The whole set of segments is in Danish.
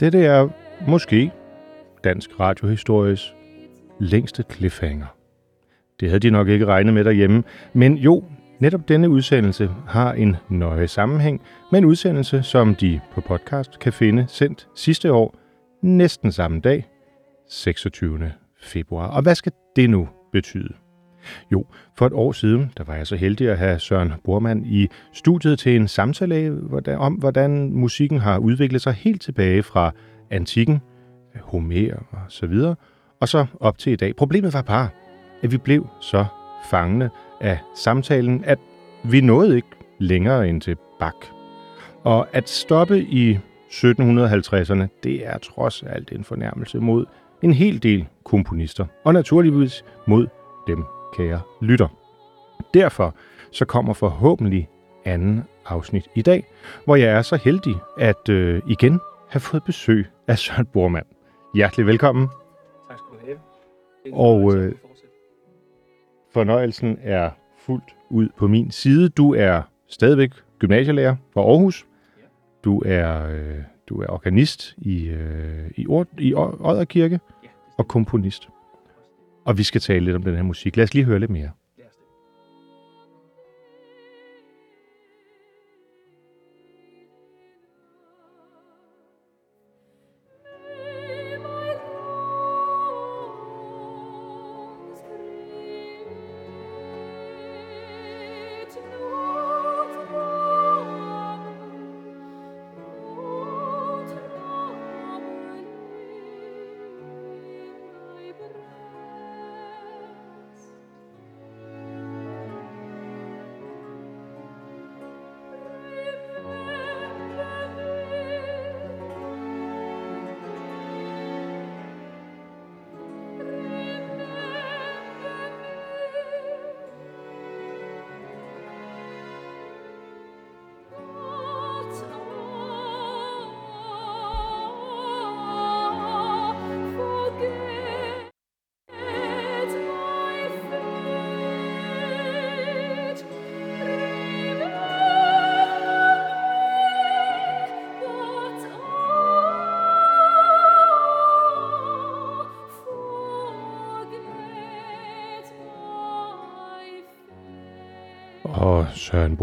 Dette er måske dansk radiohistories længste cliffhanger. Det havde de nok ikke regnet med derhjemme, men jo, netop denne udsendelse har en nøje sammenhæng med en udsendelse, som de på podcast kan finde sendt sidste år, næsten samme dag, 26. februar. Og hvad skal det nu betyde? Jo, for et år siden, der var jeg så heldig at have Søren Bormann i studiet til en samtale om, hvordan musikken har udviklet sig helt tilbage fra antikken, Homer og så videre, og så op til i dag. Problemet var bare, at vi blev så fangne af samtalen, at vi nåede ikke længere end til Bach. Og at stoppe i 1750'erne, det er trods alt en fornærmelse mod en hel del komponister, og naturligvis mod dem, kære lytter. Derfor så kommer forhåbentlig anden afsnit i dag, hvor jeg er så heldig at øh, igen have fået besøg af Søren Bormann. Hjertelig velkommen. Tak skal du have. Og øh, fornøjelsen er fuldt ud på min side. Du er stadigvæk gymnasielærer fra Aarhus. Du er, øh, du er organist i, øh, i, Ord, i Odderkirke og komponist. Og vi skal tale lidt om den her musik. Lad os lige høre lidt mere.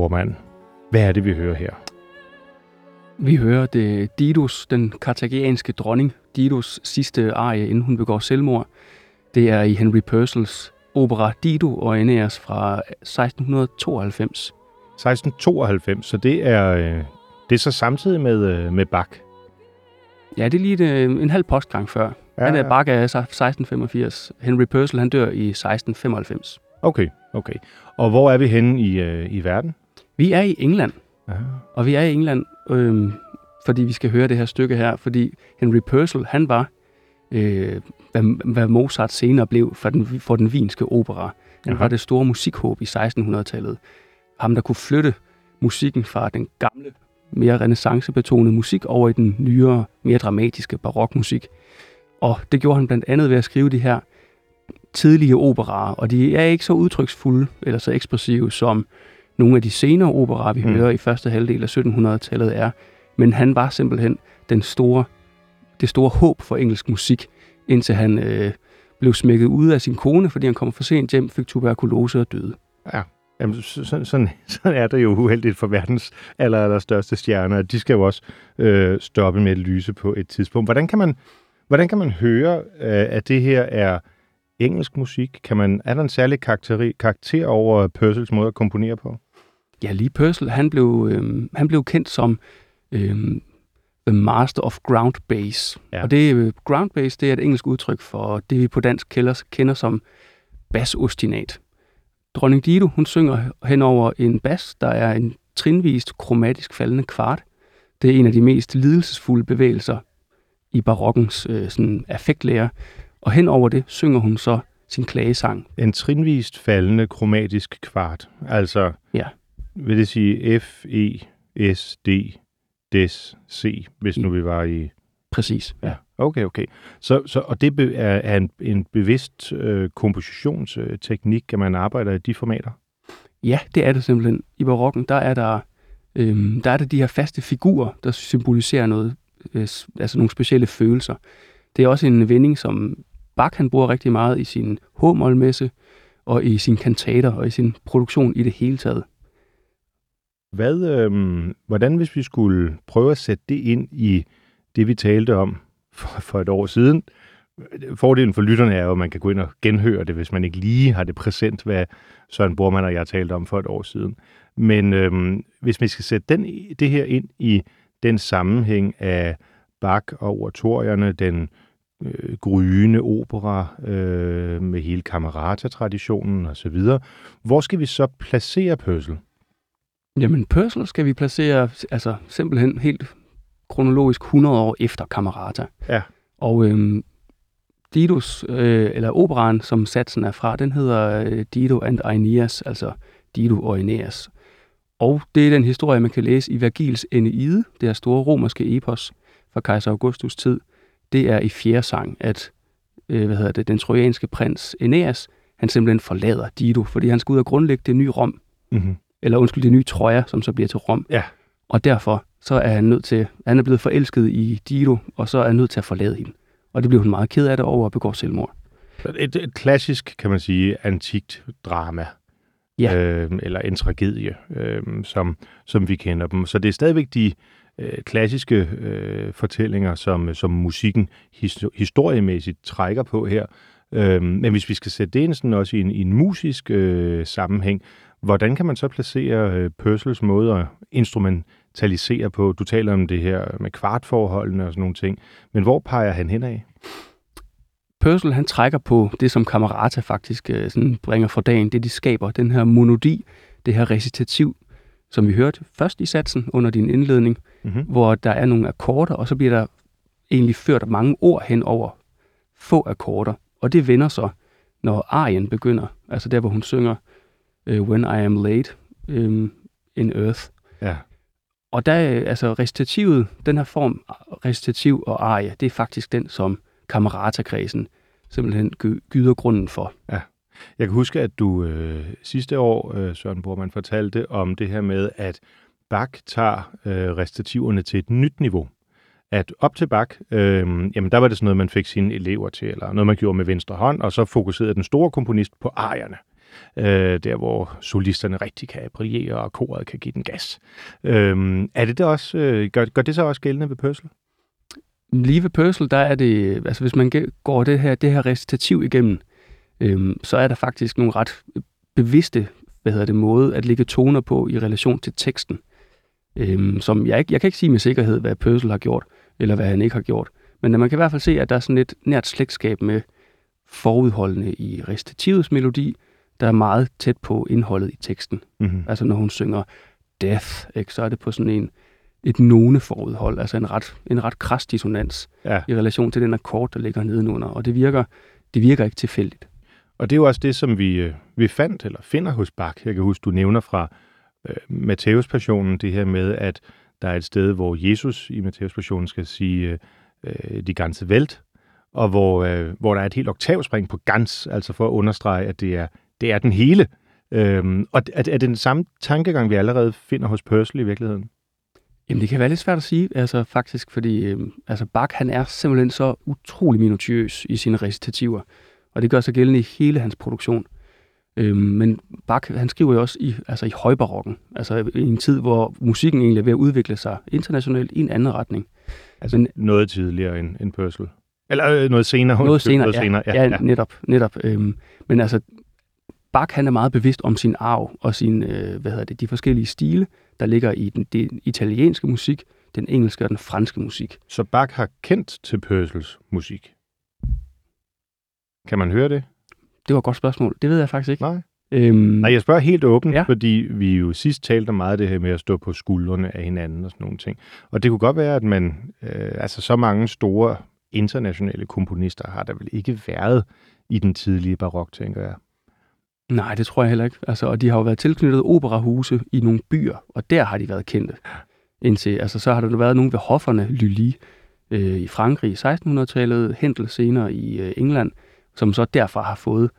Bormann, hvad er det, vi hører her? Vi hører det Didos, den kartagianske dronning, Didos sidste arie, inden hun begår selvmord. Det er i Henry Purcells opera Dido og Aeneas fra 1692. 1692, så det er, øh, det er så samtidig med, øh, med Bach. Ja, det er lige et, øh, en halv postgang før. Ja, Han er. Bach er 1685. Henry Purcell, han dør i 1695. Okay, okay. Og hvor er vi henne i, i verden? Vi er i England, Ja. og vi er i England, øhm, fordi vi skal høre det her stykke her, fordi Henry Purcell, han var, øh, hvad, hvad Mozart senere blev for den, for den vinske opera. Han Aha. var det store musikhåb i 1600-tallet. Ham, der kunne flytte musikken fra den gamle, mere renaissancebetonede musik over i den nyere, mere dramatiske barokmusik. Og det gjorde han blandt andet ved at skrive de her tidlige operaer, og de er ikke så udtryksfulde eller så ekspressive som nogle af de senere operaer, vi Mm. hører i første halvdel af 1700-tallet er. Men han var simpelthen den store, det store håb for engelsk musik, indtil han øh, blev smækket ud af sin kone, fordi han kom for sent hjem, fik tuberkulose og døde. Ja. Jamen, så- sådan, sådan, sådan er det jo uheldigt for verdens aller, aller største stjerner. De skal jo også øh, stoppe med at lyse på et tidspunkt. Hvordan kan man, hvordan kan man høre, øh, at det her er engelsk musik? Kan man, er der en særlig karakter, karakter over Purcells måde at komponere på? Ja, lige Purcell, han blev, øh, han blev kendt som øh, The Master of Ground Bass. Ja. Ja. Og det øh, ground bass, det er et engelsk udtryk for det, vi på dansk kender, kender som basostinat. Dronning Dido, hun synger hen over en bas, der er en trinvist kromatisk faldende kvart. Det er en af de mest lidelsesfulde bevægelser i barokkens øh, sådan affektlære. Og hen over det synger hun så sin klagesang. En trinvist faldende kromatisk kvart. Altså, Ja. Vil det sige F, E, S, D, Des, C, hvis nu vi var i... Præcis. Ja, okay, okay. Så, så, og det er, en, en bevidst øh, kompositionsteknik, at man arbejder i de formater? Ja, det er det simpelthen. I barokken, der er der, øhm, der er der de her faste figurer, der symboliserer noget øh, altså nogle specielle følelser. Det er også en vending, som Bach han bruger rigtig meget i sin h messe og i sine kantater og i sin produktion i det hele taget. Hvad, øh, hvordan hvis vi skulle prøve at sætte det ind i det, vi talte om for, for et år siden? Fordelen for lytterne er jo, at man kan gå ind og genhøre det, hvis man ikke lige har det præsent, hvad Søren Bormann og jeg talte om for et år siden. Men øh, hvis vi skal sætte den, det her ind i den sammenhæng af Bach og oratorierne, den øh, gryende opera øh, med hele Camerata-traditionen osv., hvor skal vi så placere Pøssel? Jamen, Pørsel skal vi placere altså simpelthen helt kronologisk 100 år efter Camerata. Ja. Og øhm, Didos, øh, eller operaen, som satsen er fra, den hedder øh, Dido and Aeneas, altså Dido og Aeneas. Og det er den historie, man kan læse i Vergils Eneide, det her store romerske epos fra kejser Augustus tid. Det er i fjerde sang, at øh, hvad hedder det, den trojanske prins Aeneas, han simpelthen forlader Dido, fordi han skal ud og grundlægge det nye Rom. Mm-hmm. Eller undskyld, det nye Troja, som så bliver til Rom. Ja. Og derfor så er han nødt til, han er blevet forelsket i Dido, og så er han nødt til at forlade hende. Og det bliver hun meget ked af det over at begå selvmord. Et, et klassisk, kan man sige, antikt drama. Ja. Øh, eller en tragedie, øh, som, som vi kender dem. Så det er stadigvæk de øh, klassiske øh, fortællinger, som, som musikken his, historiemæssigt trækker på her. Øh, men hvis vi skal sætte det ind sådan også i en, i en musisk øh, sammenhæng, hvordan kan man så placere øh, Purcells måde at instrumentalisere på? Du taler om det her med kvartforholdene og sådan nogle ting, men hvor peger han hen af? Purcell han trækker på det, som Camerata faktisk øh, sådan bringer for dagen, det de skaber, den her monodi, det her recitativ, som vi hørte først i satsen under din indledning, mm-hmm. hvor der er nogle akkorder, og så bliver der egentlig ført mange ord hen over få akkorder, og det vender så, når arien begynder, altså der, hvor hun synger uh, When I Am Late um, in Earth. Ja. Og der, altså recitativet, den her form, recitativ og arie, det er faktisk den, som Camerata-kredsen simpelthen gyder grunden for. Ja. Jeg kan huske, at du øh, sidste år, øh, Søren Bormann, fortalte om det her med, at Bach tager øh, recitativerne til et nyt niveau. At op til Bach, øh, jamen der var det sådan noget, man fik sine elever til, eller noget, man gjorde med venstre hånd, og så fokuserede den store komponist på arierne. Øh, der, hvor solisterne rigtig kan brillere, og koret kan give den gas. Øh, er det det også, øh, gør, gør det så også gældende ved Pørsel? Lige ved Pørsel, der er det, altså hvis man går det her, det her recitativ igennem, øh, så er der faktisk nogle ret øh, bevidste hvad hedder det, måde at lægge toner på i relation til teksten, øhm, som jeg, ikke, jeg kan ikke sige med sikkerhed, hvad Pørsel har gjort, eller hvad han ikke har gjort. Men man kan i hvert fald se, at der er sådan et nært slægtskab med forudholdende i restativets melodi, der er meget tæt på indholdet i teksten. Mm-hmm. Altså når hun synger death, ikke, så er det på sådan en et none forudhold, altså en ret, en ret kras dissonans ja. i relation til den akkord, der ligger nedenunder, og det virker, det virker ikke tilfældigt. Og det er jo også det, som vi, øh, vi fandt eller finder hos Bach. Jeg kan huske, du nævner fra øh, Matthæus-passionen det her med, at der er et sted, hvor Jesus i Matthæus-passionen skal sige øh, de ganze Welt, og hvor, øh, hvor der er et helt oktavspring på gans, altså for at understrege, at det er, det er den hele. Øhm, og er, er det den samme tankegang, vi allerede finder hos Purcell i virkeligheden? Jamen, det kan være lidt svært at sige, altså faktisk, fordi øh, altså Bach, han er simpelthen så utrolig minutiøs i sine recitativer, og det gør sig gældende i hele hans produktion. Øh, men Bach, han skriver jo også i, altså i højbarokken, altså i en tid, hvor musikken egentlig er ved at udvikle sig internationalt i en anden retning. Altså men, noget tidligere end, end Purcell? Eller øh, noget senere? Noget senere, noget ja, senere ja, ja, ja, netop. netop øh, men altså, Bach han er meget bevidst om sin arv og sin, øh, hvad hedder det, de forskellige stile, der ligger i den, den italienske musik, den engelske og den franske musik. Så Bach har kendt til Purcells musik? Kan man høre det? Det var et godt spørgsmål. Det ved jeg faktisk ikke. Nej. Øhm, Nej, jeg spørger helt åbent, ja. fordi vi jo sidst talte meget det her med at stå på skuldrene af hinanden og sådan nogle ting. Og det kunne godt være, at man, øh, altså så mange store internationale komponister har der vel ikke været i den tidlige barok, tænker jeg. Nej, det tror jeg heller ikke. Altså, og de har jo været tilknyttet operahuse i nogle byer, og der har de været kendte. Indtil, altså, så har der været nogle ved hofferne, Lully øh, i Frankrig i 1600-tallet, Hentel senere i øh, England, som så derfra har fået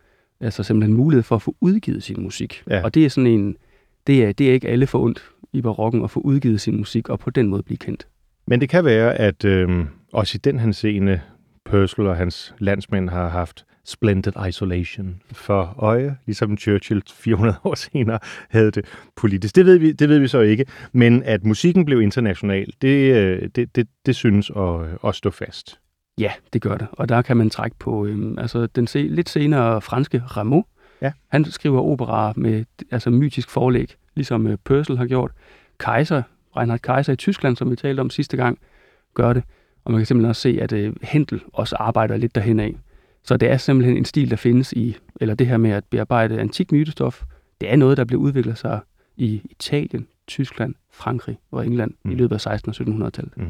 altså simpelthen mulighed for at få udgivet sin musik. Ja. Og det er sådan en, det er, det er ikke alle for ondt i barokken at få udgivet sin musik og på den måde blive kendt. Men det kan være, at øh, også i den henseende Purcell og hans landsmænd har haft splendid isolation for øje, ligesom Churchill 400 år senere havde det politisk. Det ved vi, det ved vi så ikke, men at musikken blev international, det, øh, det, det, det synes at, at stå fast. Ja, det gør det. Og der kan man trække på øhm, altså den se, lidt senere franske Rameau. Ja. Han skriver opera med altså mytisk forlæg, ligesom øh, Purcell har gjort. Kaiser, Reinhard Kaiser i Tyskland, som vi talte om sidste gang, gør det. Og man kan simpelthen også se, at øh, Händel også arbejder lidt derhen af. Så det er simpelthen en stil, der findes i, eller det her med at bearbejde antik mytestof, det er noget, der blev udviklet sig i Italien, Tyskland, Frankrig og England mm. i løbet af 1600- og 1700-tallet. Mm.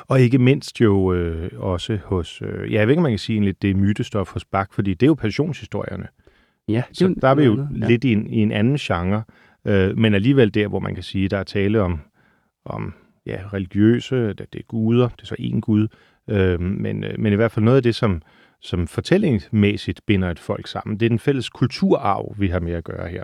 Og ikke mindst jo øh, også hos, øh, ja, jeg ved ikke, om man kan sige lidt, det er mytestof hos Bach, fordi det er jo passionshistorierne. Ja, det Så jo der er vi jo noget ja. lidt i en, i en anden genre, øh, men alligevel der, hvor man kan sige, der er tale om, om ja, religiøse, det er guder, det er så en gud, øh, men, øh, men i hvert fald noget af det, som, som fortællingsmæssigt binder et folk sammen, det er den fælles kulturarv, vi har med at gøre her.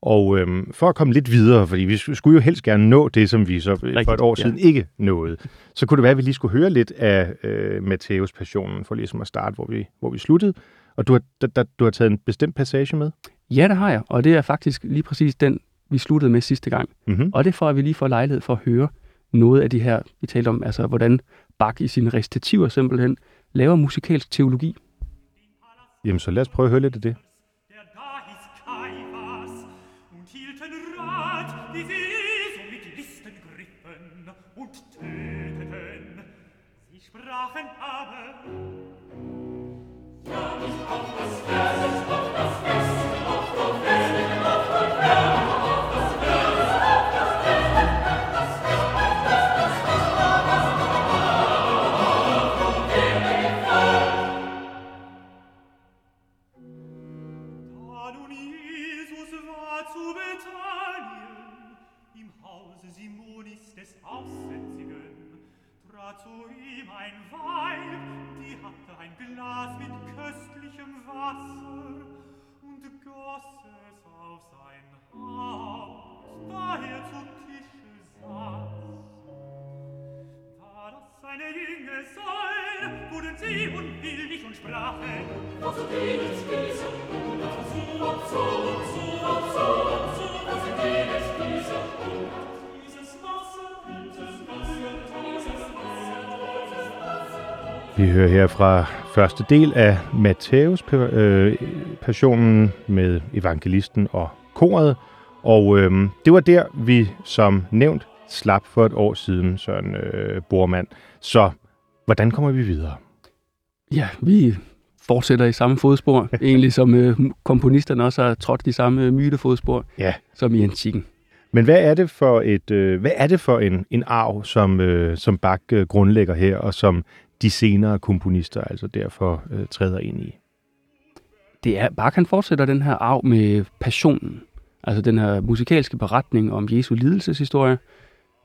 Og øhm, for at komme lidt videre, fordi vi skulle jo helst gerne nå det, som vi så øh, for et Rigtigt, år ja. siden ikke nåede, så kunne det være, at vi lige skulle høre lidt af øh, Matteus passionen, for ligesom at starte, hvor vi, hvor vi sluttede. Og du har, da, da, du har taget en bestemt passage med. Ja, det har jeg, og det er faktisk lige præcis den, vi sluttede med sidste gang. Mm-hmm. Og det er for, at vi lige får lejlighed for at høre noget af de her, vi talte om, altså hvordan Bach i sine recitativer simpelthen laver musikalsk teologi. Jamen, så lad os prøve at høre lidt af det. ein Weib, die hatte ein Glas mit köstlichem Wasser und goss es auf sein Haupt, da er zu Tische saß. Da das seine Jünger soll, wurden sie unwillig und sprachen, was du willst, diesen und so und so. Vi hører her fra første del af Matthæus øh, passionen med evangelisten og koret. Og øh, det var der, vi som nævnt slap for et år siden, Søren øh, Bormand. Så hvordan kommer vi videre? Ja, vi fortsætter i samme fodspor, egentlig som øh, komponisterne også har trådt de samme øh, mytefodspor, Ja. som i antikken. Men hvad er det for et øh, hvad er det for en, en arv, som, øh, som Bach øh, grundlægger her, og som de senere komponister altså derfor øh, træder ind i? Det er, Bach han fortsætter den her arv med passionen, altså den her musikalske beretning om Jesu lidelseshistorie,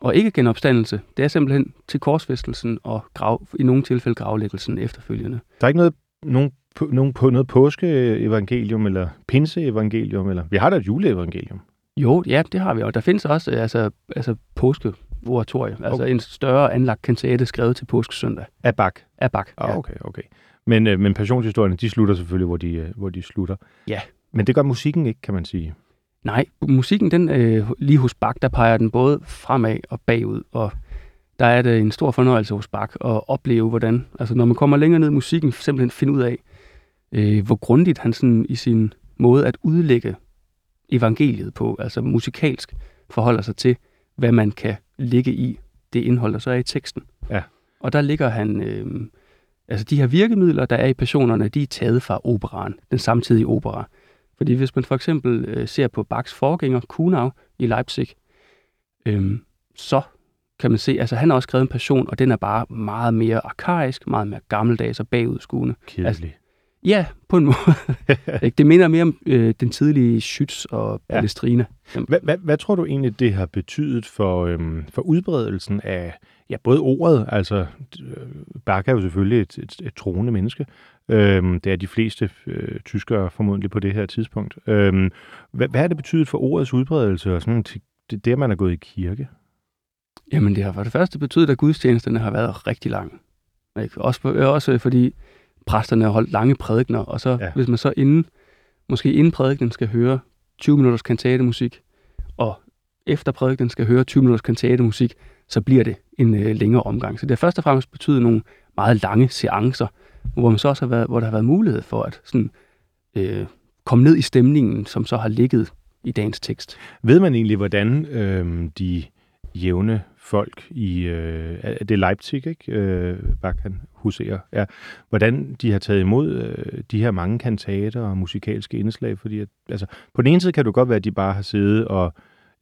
og ikke genopstandelse. Det er simpelthen til korsfæstelsen og grav, i nogle tilfælde gravlæggelsen efterfølgende. Der er ikke noget, nogen, på, nogen på noget påskeevangelium eller pinseevangelium, eller vi har da et juleevangelium. Jo, ja, det har vi, og der findes også øh, altså, altså påskeoratorie, altså Okay. en større anlagt kantate skrevet til påskesøndag Af Bach. af Bach. Ah, okay, okay. Men, øh, men passionshistorierne, de slutter selvfølgelig, hvor de, øh, hvor de slutter. Ja. Men det gør musikken ikke, kan man sige. Nej, musikken, den, øh, lige hos Bach, der peger den både fremad og bagud, og der er det en stor fornøjelse hos Bach at opleve, hvordan, altså når man kommer længere ned i musikken, simpelthen finde ud af, øh, hvor grundigt han sådan i sin måde at udlægge evangeliet på, altså musikalsk, forholder sig til, hvad man kan ligge i det indhold, der så er i teksten. Ja. Og der ligger han, øh, altså de her virkemidler, der er i passionerne, de er taget fra operaen, den samtidige opera. Fordi hvis man for eksempel øh, ser på Bachs forgænger, Kuhnau i Leipzig, øh, så kan man se, altså han har også skrevet en passion, og den er bare meget mere arkaisk, meget mere gammeldags og bagudskuende. Kedeligt. Ja, på en måde. Det minder mere om øh, den tidlige Schütz og Ja. Palestrina. Hvad, hvad, hvad tror du egentlig, det har betydet for, øhm, for udbredelsen af ja, både ordet, altså øh, Bach er jo selvfølgelig et, et, et troende menneske, øhm, det er de fleste øh, tyskere formodentlig på det her tidspunkt. Øhm, hvad, hvad har det betydet for ordets udbredelse og sådan til det, det, man er gået i kirke? Jamen, det har for det første betydet, at gudstjenesterne har været rigtig lange. Ikke? Også, for, også fordi præsterne har holdt lange prædikner, og så Ja. hvis man så inden, måske inden prædiknen skal høre 20 minutters kantatemusik, og efter prædiknen skal høre 20 minutters kantatemusik, så bliver det en øh, længere omgang. Så det har først og fremmest betydet nogle meget lange seancer, hvor, man så også har været, hvor der har været mulighed for at sådan, øh, komme ned i stemningen, som så har ligget i dagens tekst. Ved man egentlig, hvordan øh, de jævne folk i, øh, er det Leipzig, ikke? Øh, Bach, han huserer, ja. Hvordan de har taget imod øh, de her mange kantater og musikalske indslag, fordi at, altså, på den ene side kan det godt være, at de bare har siddet og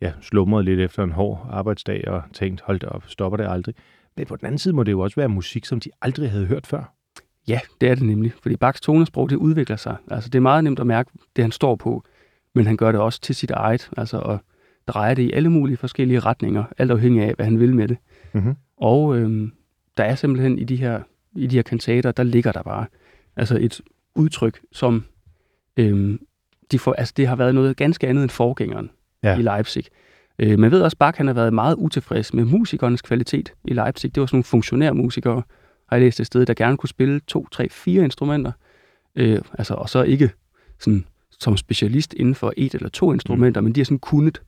ja, slumret lidt efter en hård arbejdsdag og tænkt, hold da op, stopper det aldrig. Men på den anden side må det jo også være musik, som de aldrig havde hørt før. Ja, det er det nemlig. Fordi Bachs tonesprog, det udvikler sig. Altså, det er meget nemt at mærke, det han står på, men han gør det også til sit eget, altså og drejer det i alle mulige forskellige retninger, alt afhængig af, hvad han vil med det. Mm-hmm. Og øhm, der er simpelthen i de her, i de her kantater, der ligger der bare altså et udtryk, som øhm, de får, altså det har været noget ganske andet end forgængeren Ja. i Leipzig. Øh, man ved også, Bach han har været meget utilfreds med musikernes kvalitet i Leipzig. Det var sådan nogle funktionærmusikere, har jeg læst et sted, der gerne kunne spille to, tre, fire instrumenter. Øh, altså, og så ikke sådan, som specialist inden for et eller to instrumenter, mm. men de har sådan kunnet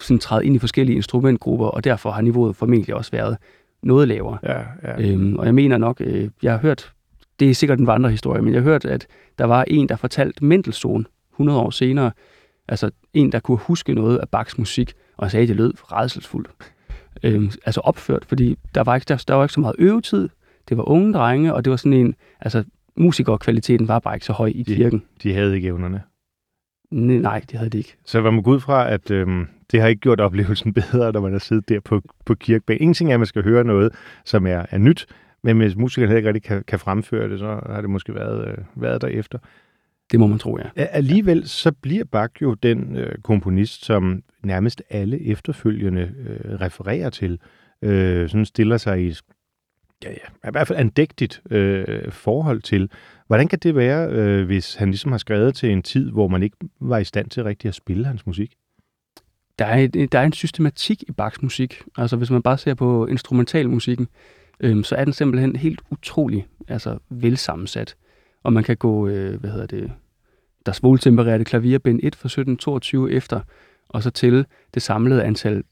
sådan træde ind i forskellige instrumentgrupper, og derfor har niveauet formentlig også været noget lavere. Ja, ja. Øhm, og jeg mener nok, øh, jeg har hørt, det er sikkert en vandrehistorie, men jeg har hørt, at der var en, der fortalte Mendelssohn 100 år senere, altså en, der kunne huske noget af Bachs musik, og sagde, at det lød redselsfuldt. Øhm, altså opført, fordi der var, ikke, der, der var ikke så meget øvetid, det var unge drenge, og det var sådan en, altså musikerkvaliteten var bare ikke så høj i De- kirken. De havde ikke evnerne. Nej, det havde det ikke. Så var man gå ud fra, at øhm, det har ikke gjort oplevelsen bedre, når man har siddet der på, på kirkebænken. Ingenting er, at man skal høre noget, som er, er nyt, men hvis musikeren ikke rigtig kan, kan fremføre det, så har det måske været, øh, været derefter. Det må man tro, ja. Alligevel så bliver Bach jo den øh, komponist, som nærmest alle efterfølgende øh, refererer til. Øh, sådan stiller sig i ja, ja, i hvert fald andægtigt øh, forhold til. Hvordan kan det være, øh, hvis han ligesom har skrevet til en tid, hvor man ikke var i stand til rigtig at spille hans musik? Der er, et, der er en systematik i Bachs musik. Altså hvis man bare ser på instrumentalmusikken, øhm, så er den simpelthen helt utrolig altså, velsammensat. Og man kan gå, øh, hvad hedder det, der svoltempererede klaverbind 1 fra 1722 efter, og så til det samlede antal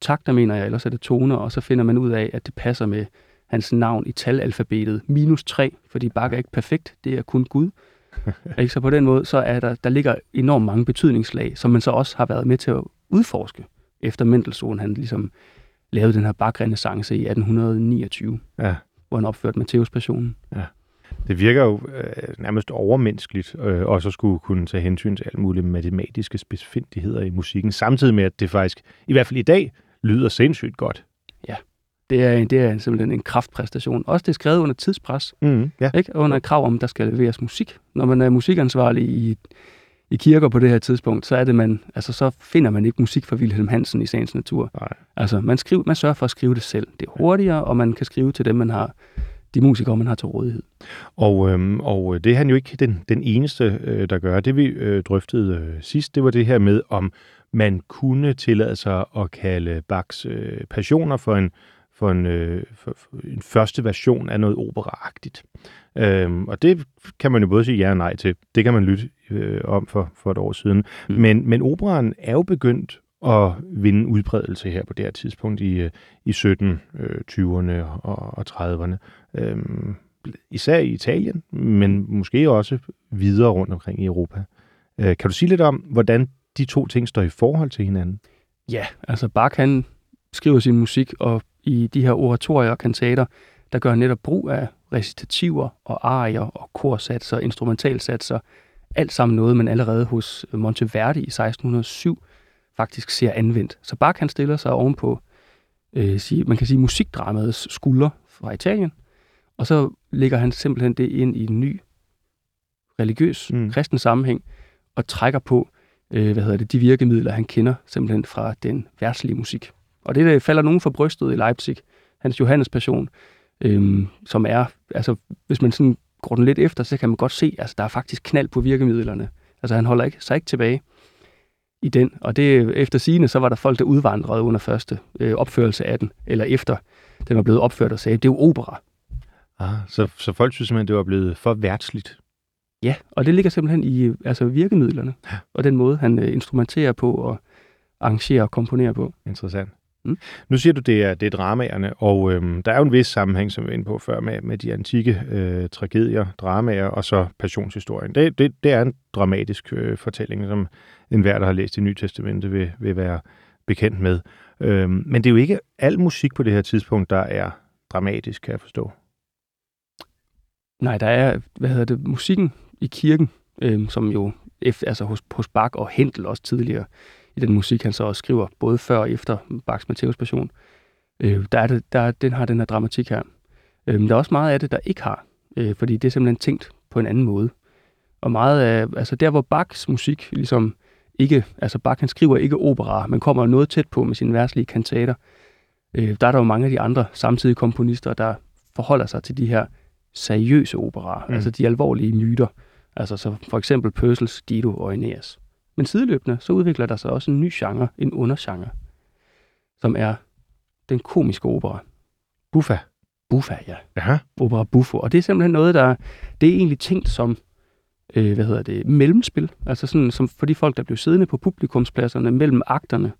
takter, mener jeg, ellers er det toner, og så finder man ud af, at det passer med hans navn i talalfabetet. Minus 3, fordi Bach er ikke perfekt, det er kun Gud. ikke? Så på den måde, så er der, der ligger enormt mange betydningslag, som man så også har været med til at udforske, efter Mendelssohn han ligesom lavede den her Bach-renaissance i 1829, Ja. hvor han opførte Matthæus-passionen. Det virker jo øh, nærmest overmenneskeligt, øh, også at skulle kunne tage hensyn til alle mulige matematiske spidsfindigheder i musikken, samtidig med, at det faktisk, i hvert fald i dag, lyder sindssygt godt. Det er, det er simpelthen en kraftpræstation. Også det er skrevet under tidspres, Mm, ja. ikke? under krav om, at der skal leveres musik. Når man er musikansvarlig i, i kirker på det her tidspunkt, så er det man, altså så finder man ikke musik fra Wilhelm Hansen i sagens natur. Nej. Altså man, skriver, man sørger for at skrive det selv. Det er hurtigere, og man kan skrive til dem, man har, de musikere, man har til rådighed. Og, øhm, og det er han jo ikke den, den eneste, øh, der gør. Det vi øh, drøftede øh, sidst, det var det her med, om man kunne tillade sig at kalde Bachs øh, passioner for en, for en, øh, for, for en første version af noget operaagtigt. Øhm, og det kan man jo både sige ja og nej til. Det kan man lytte øh, om for, for et år siden. Mm. Men, men operaen er jo begyndt at vinde udbredelse her på det her tidspunkt i, øh, i 1720'erne og, og 30'erne. Øhm, især i Italien, men måske også videre rundt omkring i Europa. Øh, kan du sige lidt om, hvordan de to ting står i forhold til hinanden? Ja, altså Bach han skriver sin musik, og i de her oratorier og kantater, der gør netop brug af recitativer og arier og korsatser, instrumentalsatser, alt sammen noget, man allerede hos Monteverdi i 1607 faktisk ser anvendt. Så Bach han stiller sig ovenpå, øh, sige, man kan sige, musikdramaets skulder fra Italien, og så lægger han simpelthen det ind i en ny religiøs, mm. kristen sammenhæng, og trækker på, øh, hvad hedder det, de virkemidler, han kender simpelthen fra den værtslige musik. Og det der falder nogen for brystet i Leipzig, hans Johannes Passion, øhm, som er, altså hvis man sådan går den lidt efter, så kan man godt se, altså der er faktisk knald på virkemidlerne. Altså han holder ikke, sig ikke tilbage. i den. Og det efter sigende, så var der folk, der udvandrede under første øh, opførelse af den, eller efter den var blevet opført og sagde, det er jo opera. Ah, så, så folk synes simpelthen, det var blevet for værtsligt. Ja, og det ligger simpelthen i altså virkemidlerne, ja. og den måde, han øh, instrumenterer på og arrangerer og komponerer på. Interessant. Mm. Nu siger du, det er, det er dramaerne, og øhm, der er jo en vis sammenhæng, som vi var inde på før, med, med de antikke øh, tragedier, dramaer og så passionshistorien. Det, det, det er en dramatisk øh, fortælling, som enhver, der har læst det nye testamente, vil, vil være bekendt med. Øhm, men det er jo ikke al musik på det her tidspunkt, der er dramatisk, kan jeg forstå. Nej, der er, hvad hedder det, musikken i kirken, øh, som jo, altså hos, hos Bach og Hentel også tidligere, i den musik, han så også skriver, både før og efter Bachs Matthæus Passion, øh, der er det, der, den har den her dramatik her. Øh, der er også meget af det, der ikke har, øh, fordi det er simpelthen tænkt på en anden måde. Og meget af, altså der hvor Bachs musik ligesom ikke, altså Bach han skriver ikke opera, men kommer noget tæt på med sine verslige kantater, øh, der er der jo mange af de andre samtidige komponister, der forholder sig til de her seriøse operaer, mm. altså de alvorlige myter. Altså så for eksempel Purcells Dido og Aeneas. Men sideløbende, så udvikler der sig også en ny genre, en undergenre, som er den komiske opera. Buffa. Buffa, ja. Aha. Opera buffo. Og det er simpelthen noget, der det er egentlig tænkt som øh, hvad hedder det, mellemspil. Altså sådan som for de folk, der blev siddende på publikumspladserne mellem akterne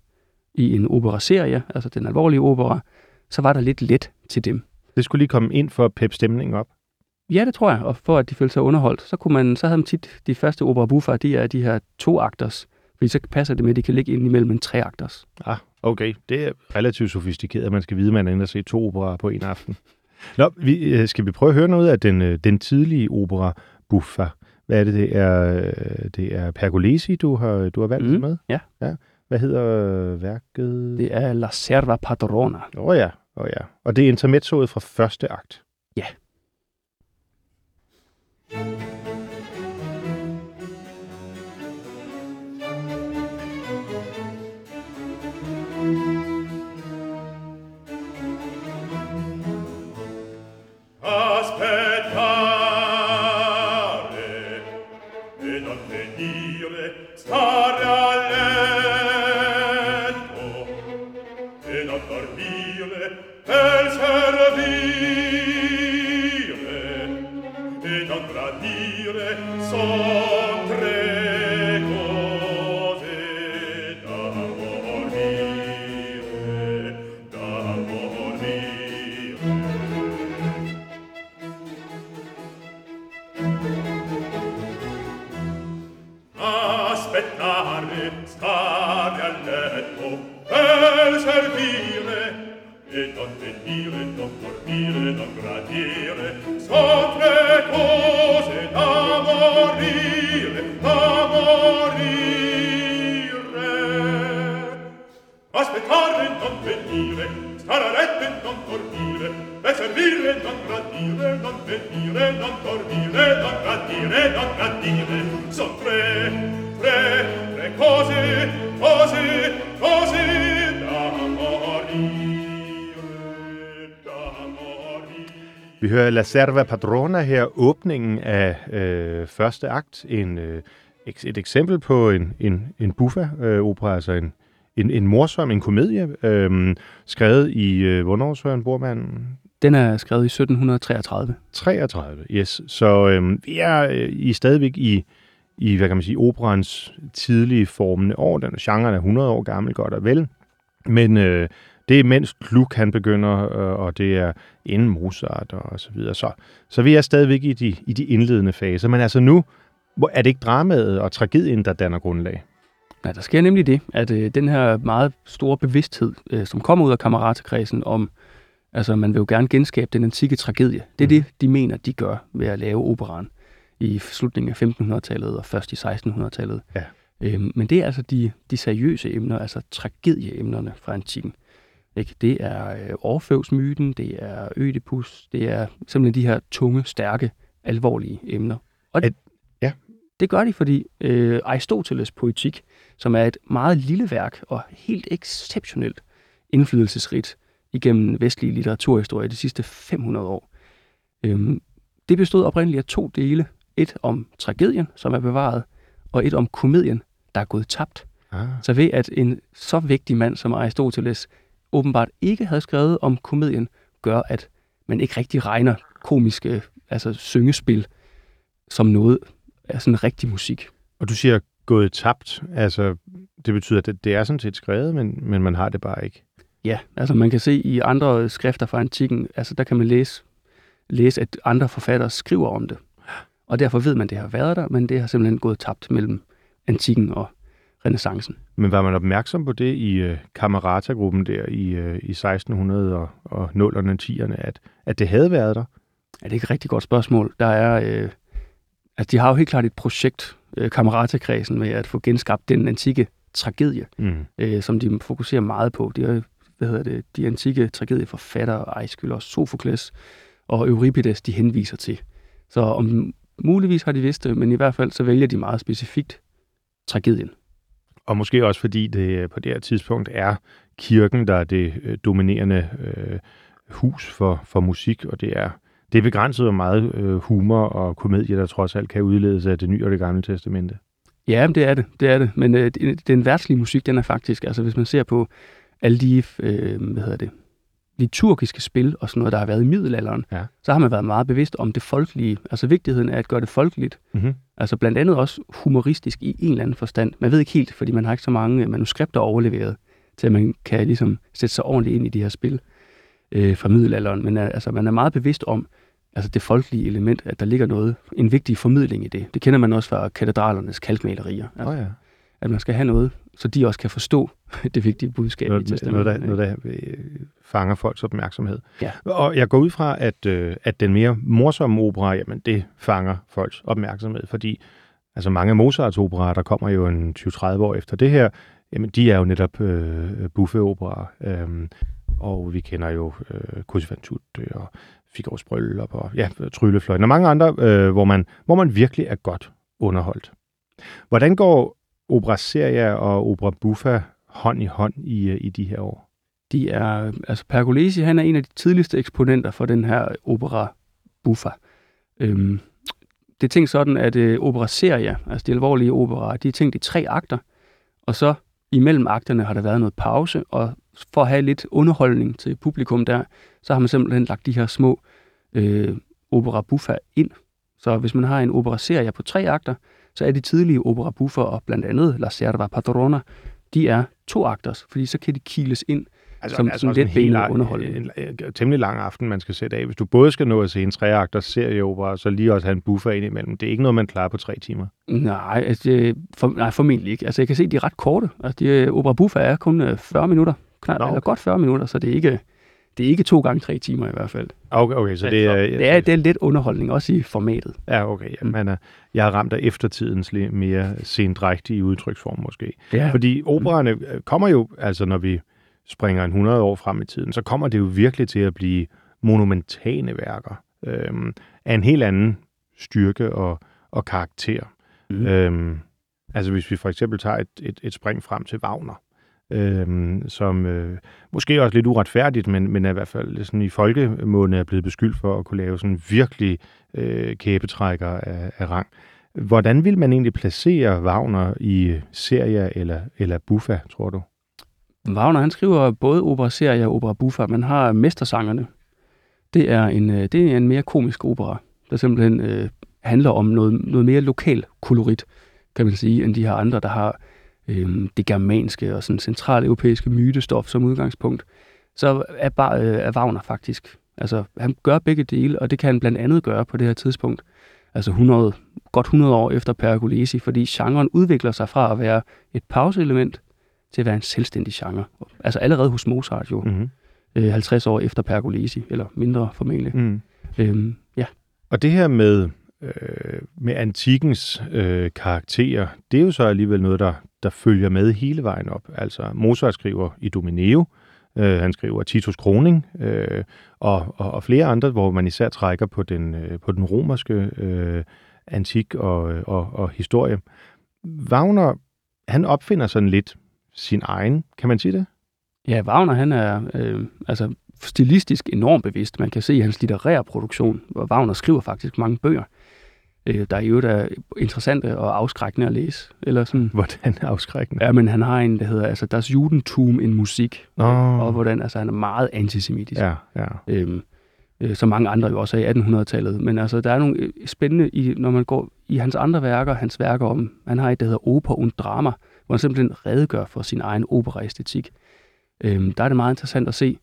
i en opera-serie, altså den alvorlige opera, så var der lidt let til dem. Det skulle lige komme ind for at peppe stemningen op. Ja, det tror jeg, og for at de følte sig underholdt, så, kunne man, så havde man tit de første opera buffer, de er de her to akters, fordi så passer det med, at de kan ligge ind imellem en tre akters. Ah, okay. Det er relativt sofistikeret, at man skal vide, at man er inde og se to operer på en aften. Nå, vi, øh, skal vi prøve at høre noget af den, øh, den tidlige opera buffa? Hvad er det? Det er, øh, det er Pergolesi, du har, du har valgt mm, med? Ja. ja. Hvad hedder værket? Det er La Serva Padrona. Åh oh, ja, oh, ja. Og det er intermezzoet fra første akt. La Serva Padrona her, åbningen af øh, første akt, en, øh, et eksempel på en, en, en buffa-opera, øh, altså en, en, en morsom, en komedie, øh, skrevet i, øh, hvornår, Søren Bormann? Den er skrevet i 1733. 33, yes. Så øh, vi er øh, i stadigvæk i, i, hvad kan man sige, operans tidlige formende år. Den genre er 100 år gammel, godt og vel. Men øh, det er mens Gluck han begynder, øh, og det er inden Mozart og så videre. Så, så vi er stadigvæk i de, i de indledende faser. Men altså nu er det ikke dramaet og tragedien, der danner grundlag. Nej, der sker nemlig det, at øh, den her meget store bevidsthed, øh, som kommer ud af kammeratekredsen om, altså man vil jo gerne genskabe den antikke tragedie. Det er mm. det, de mener, de gør ved at lave operan i slutningen af 1500-tallet og først i 1600-tallet. Ja. Øhm, men det er altså de, de seriøse emner, altså tragedieemnerne fra antikken. Ikke? Det er øh, Orfeus-myten, det er Ødipus, det er simpelthen de her tunge, stærke, alvorlige emner. Og det, ja. det gør de, fordi øh, Aristoteles poetik, som er et meget lille værk og helt exceptionelt indflydelsesrigt igennem vestlig litteraturhistorie de sidste 500 år, øh, det bestod oprindeligt af to dele. Et om tragedien, som er bevaret, og et om komedien, der er gået tabt. Ah. Så ved at en så vigtig mand som Aristoteles åbenbart ikke havde skrevet om komedien, gør, at man ikke rigtig regner komiske altså syngespil som noget af sådan rigtig musik. Og du siger gået tabt. Altså, det betyder, at det, det er sådan set skrevet, men, men man har det bare ikke. Ja, altså man kan se i andre skrifter fra antikken, altså der kan man læse, læse, at andre forfattere skriver om det. Og derfor ved man, at det har været der, men det har simpelthen gået tabt mellem antikken og renaissancen. Men var man opmærksom på det i uh, Camerata-gruppen der i, uh, i 1600 og, og 0'erne og 10'erne, at, at det havde været der? Ja, det er et rigtig godt spørgsmål. Der er, øh, altså de har jo helt klart et projekt, øh, Camerata-kredsen, med at få genskabt den antikke tragedie, Mm. øh, som de fokuserer meget på. Det er, hvad hedder det, de antikke tragedieforfattere, Aeschylus, og Sophokles og Euripides, de henviser til. Så om muligvis har de vidst det, men i hvert fald så vælger de meget specifikt tragedien. Og måske også fordi det øh, på det her tidspunkt er kirken, der er det øh, dominerende øh, hus for, for musik, og det er, det er begrænset, hvor meget øh, humor og komedie, der trods alt kan udledes af det nye og det gamle testamente. Ja, det er det, det er det. Men øh, den værtslige musik, den er faktisk, altså hvis man ser på alle de, øh, hvad hedder det, liturgiske spil og sådan noget, der har været i middelalderen, Ja. så har man været meget bevidst om det folkelige, altså vigtigheden af at gøre det folkeligt. Mm-hmm. Altså blandt andet også humoristisk i en eller anden forstand. Man ved ikke helt, fordi man har ikke så mange manuskripter overleveret, til at man kan ligesom sætte sig ordentligt ind i de her spil øh, fra middelalderen. Men øh, altså, man er meget bevidst om altså det folkelige element, at der ligger noget, en vigtig formidling i det. Det kender man også fra katedralernes kalkmalerier. Altså, Oh, ja. At man skal have noget, så de også kan forstå det vigtige budskab i noget, noget, testamentet. der, noget, der øh, fanger folks opmærksomhed. Ja. Og jeg går ud fra, at, øh, at den mere morsomme opera, jamen det fanger folks opmærksomhed, fordi altså mange Mozarts operaer, der kommer jo en 20-30 år efter det her, jamen de er jo netop øh, buffeoperaer. Øhm, og vi kender jo øh, fan tutte og Figaro's Bryllup og ja, Tryllefløjten og mange andre, øh, hvor, man, hvor man virkelig er godt underholdt. Hvordan går opera seria og opera buffa hånd i hånd i, øh, i de her år? De er, altså Pergolesi, han er en af de tidligste eksponenter for den her opera buffa. Øhm, det er tænkt sådan, at øh, opera seria, altså de alvorlige operaer, de er tænkt i tre akter, og så imellem akterne har der været noget pause, og for at have lidt underholdning til publikum der, så har man simpelthen lagt de her små øh, opera buffa ind. Så hvis man har en opera seria på tre akter, så er de tidlige opera buffer, og blandt andet La Serva Padrona, de er to akters, fordi så kan de kiles ind Altså, Som sådan lidt en benet underholdning. En, en, en, temmelig lang aften, man skal sætte af. Hvis du både skal nå at se en treakters serieopera, så lige også have en buffer ind imellem. Det er ikke noget, man klarer på tre timer. Nej, altså, det, for, nej, formentlig ikke. Altså, jeg kan se, de er ret korte. Altså, de, øh, Opera Buffa er kun øh, 40 minutter. Knap, Nå, Eller godt 40 minutter, så det er ikke, det er ikke to gange tre timer i hvert fald. Okay, okay så det er... det, er, det er lidt underholdning, også i formatet. Ja, okay. Ja, Mm. man er, jeg er ramt af eftertidens lidt mere sendrægtige udtryksform måske. Ja, Fordi operaerne øh, kommer jo, altså når vi springer en 100 år frem i tiden, så kommer det jo virkelig til at blive monumentale værker øhm, af en helt anden styrke og, og karakter. Mm. Øhm, altså hvis vi for eksempel tager et, et, et spring frem til Wagner, øhm, som øh, måske også lidt uretfærdigt, men, men er i hvert fald sådan i folkemåne er blevet beskyldt for at kunne lave sådan virkelig øh, kæbetrækker af, af rang. Hvordan vil man egentlig placere Wagner i serier eller, eller buffa, tror du? Wagner, han skriver både opera-serier og opera buffa. Man har Mestersangerne. Det er en, øh, det er en mere komisk opera, der simpelthen øh, handler om noget, noget mere lokal kolorit, kan man sige, end de her andre, der har øh, det germanske og sådan centraleuropæiske mytestof som udgangspunkt. Så er, bare, øh, er Wagner faktisk. Altså, han gør begge dele, og det kan han blandt andet gøre på det her tidspunkt. Altså 100, godt 100 år efter Pergolesi, fordi genren udvikler sig fra at være et pauseelement til at være en selvstændig genre. Altså allerede hos Mozart jo, Mm-hmm. øh, 50 år efter Pergolesi, eller mindre formentlig. Mm. Øhm, ja, Og det her med, øh, med antikkens øh, karakterer, det er jo så alligevel noget, der, der følger med hele vejen op. Altså Mozart skriver i Domineo, øh, han skriver Titus Kroning, øh, og, og, og flere andre, hvor man især trækker på den, øh, på den romerske øh, antik og, øh, og, og historie. Wagner, han opfinder sådan lidt sin egen, kan man sige det? ja Wagner han er øh, altså stilistisk enormt bevidst. Man kan se i hans litterære produktion, hvor Wagner skriver faktisk mange bøger. øh, der er jo der interessante og afskrækkende at læse. Eller sådan. Hvordan afskrækkende? Ja, men han har en, der hedder altså Das Judentum in Musik, Nå. og hvordan altså, han er meget antisemitisk. Ja, ja. Øhm, øh, som mange andre jo også er i 1800-tallet. Men altså, der er nogle øh, spændende, i, når man går i hans andre værker, hans værker om, han har et, der hedder Oper und Drama, hvor han simpelthen redegør for sin egen operaæstetik. Øhm, der er det meget interessant at se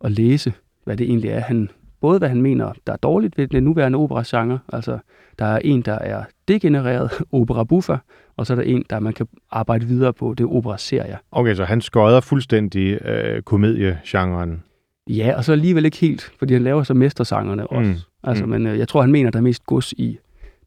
og læse, hvad det egentlig er, han, både hvad han mener, der er dårligt ved den nuværende operagenre, altså der er en, der er degenereret opera buffa, og så er der en, der man kan arbejde videre på, det er opera seria. Okay, så han skøder fuldstændig øh, komediegenren. Ja, og så alligevel ikke helt, fordi han laver så mestersangerne også. Mm. Altså, Mm. men øh, jeg tror, han mener, der er mest gods i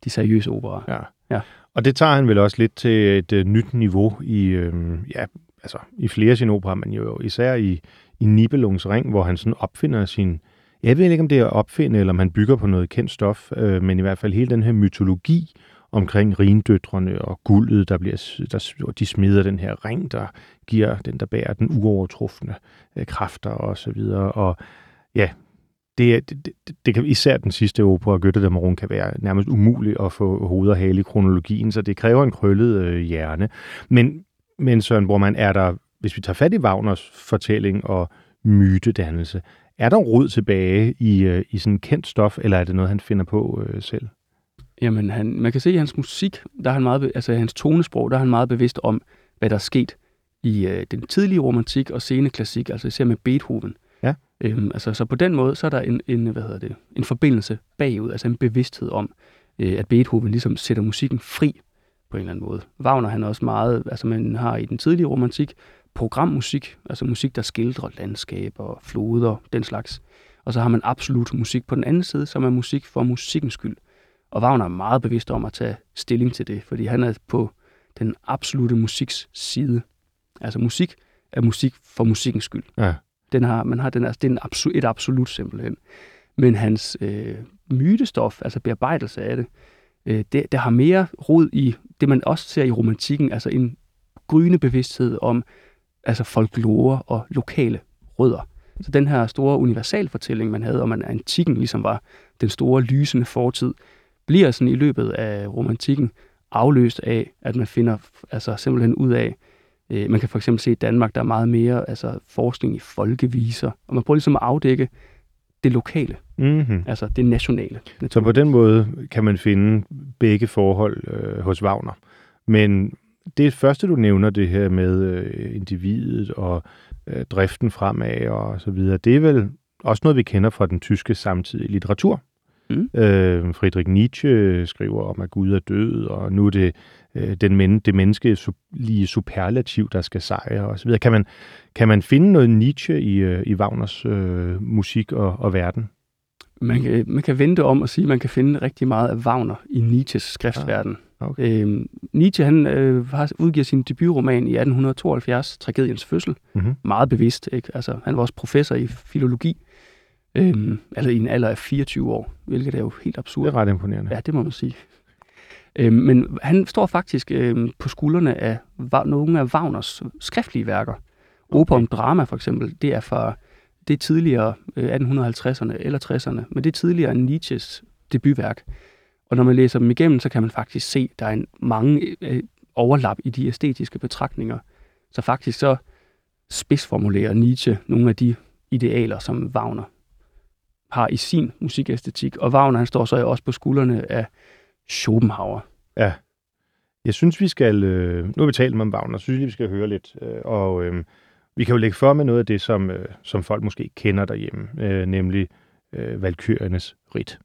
de seriøse operer. Ja. Ja. Og det tager han vel også lidt til et øh, nyt niveau i, øh, ja, altså, i flere af sine operer, men jo især i, i Nibelungens Ring, hvor han sådan opfinder sin... Jeg ved ikke, om det er at opfinde, eller om han bygger på noget kendt stof, øh, men i hvert fald hele den her mytologi omkring rindøtrene og guldet, der bliver, der, de smider den her ring, der giver den, der bærer den uovertrufne øh, kræfter og så videre. Og ja, det, det, det, det kan især den sidste opera, Götterdammerung, kan være nærmest umuligt at få hoved og hale i kronologien, så det kræver en krøllet øh, hjerne. Men, men Søren Bormann, er der, hvis vi tager fat i Wagners fortælling og mytedannelse, er der rod tilbage i, øh, i sådan kendt stof, eller er det noget, han finder på øh, selv? Jamen, han, man kan se i hans musik, der er han meget, altså hans tonesprog, der er han meget bevidst om, hvad der er sket i øh, den tidlige romantik og sene klassik, altså især med Beethoven. Ja. Øhm, altså, så på den måde, så er der en, en, hvad hedder det, en forbindelse bagud, altså en bevidsthed om, øh, at Beethoven ligesom sætter musikken fri på en eller anden måde. Wagner, han er også meget, altså man har i den tidlige romantik programmusik, altså musik, der skildrer landskaber, floder, den slags. Og så har man absolut musik på den anden side, som er musik for musikkens skyld. Og Wagner er meget bevidst om at tage stilling til det, fordi han er på den absolute musiks side. Altså musik er musik for musikkens skyld. Ja. Den har, man har den, altså, det er en absolut, et absolut simpelthen. Men hans øh, mytestof, altså bearbejdelse af det, øh, det, det har mere rod i det, man også ser i romantikken, altså en gryende bevidsthed om altså folklore og lokale rødder. Så den her store universalfortælling, man havde om, at antikken ligesom var den store lysende fortid, bliver sådan i løbet af romantikken afløst af, at man finder altså simpelthen ud af, øh, man kan for eksempel se i Danmark, der er meget mere altså forskning i folkeviser, og man prøver ligesom at afdække det lokale, Mm-hmm. altså det nationale. Så på den måde kan man finde begge forhold øh, hos Wagner. Men det første, du nævner, det her med øh, individet og øh, driften fremad og så videre, det er vel også noget, vi kender fra den tyske samtidige litteratur. Mm. Øh, Friedrich Nietzsche skriver om, at Gud er død, og nu er det øh, den men, det menneske lige superlativ, der skal sejre og så videre. Kan man, kan man finde noget Nietzsche i, øh, i Wagners øh, musik og, og verden? Man kan, man kan vente om at sige, at man kan finde rigtig meget af Wagner i Nietzsches skriftverden. Okay. Øhm, Nietzsche han, øh, har udgiver sin debutroman i 1872, Tragediens fødsel. Mm-hmm. Meget bevidst. Ikke? Altså, han var også professor i filologi, øhm, altså i en alder af 24 år, hvilket er jo helt Det absurd. er ret imponerende. Ja, det må man sige. Øhm, men han står faktisk øhm, på skuldrene af nogle af Wagners skriftlige værker. Opera om drama for eksempel, det er fra det er tidligere øh, 1850'erne eller 60'erne, men det er tidligere end Nietzsches debutværk. Og når man læser dem igennem, så kan man faktisk se, at der er en mange øh, overlap i de æstetiske betragtninger. Så faktisk så spidsformulerer Nietzsche nogle af de idealer, som Wagner har i sin musikæstetik. Og Wagner han står så også på skuldrene af Schopenhauer. Ja. Jeg synes, vi skal... Øh, nu har vi talt om Wagner, så synes jeg, lige, vi skal høre lidt. Øh, og øh, vi kan jo lægge for med noget af det, som, øh, som folk måske kender derhjemme, øh, nemlig øh, Valkyriernes rit.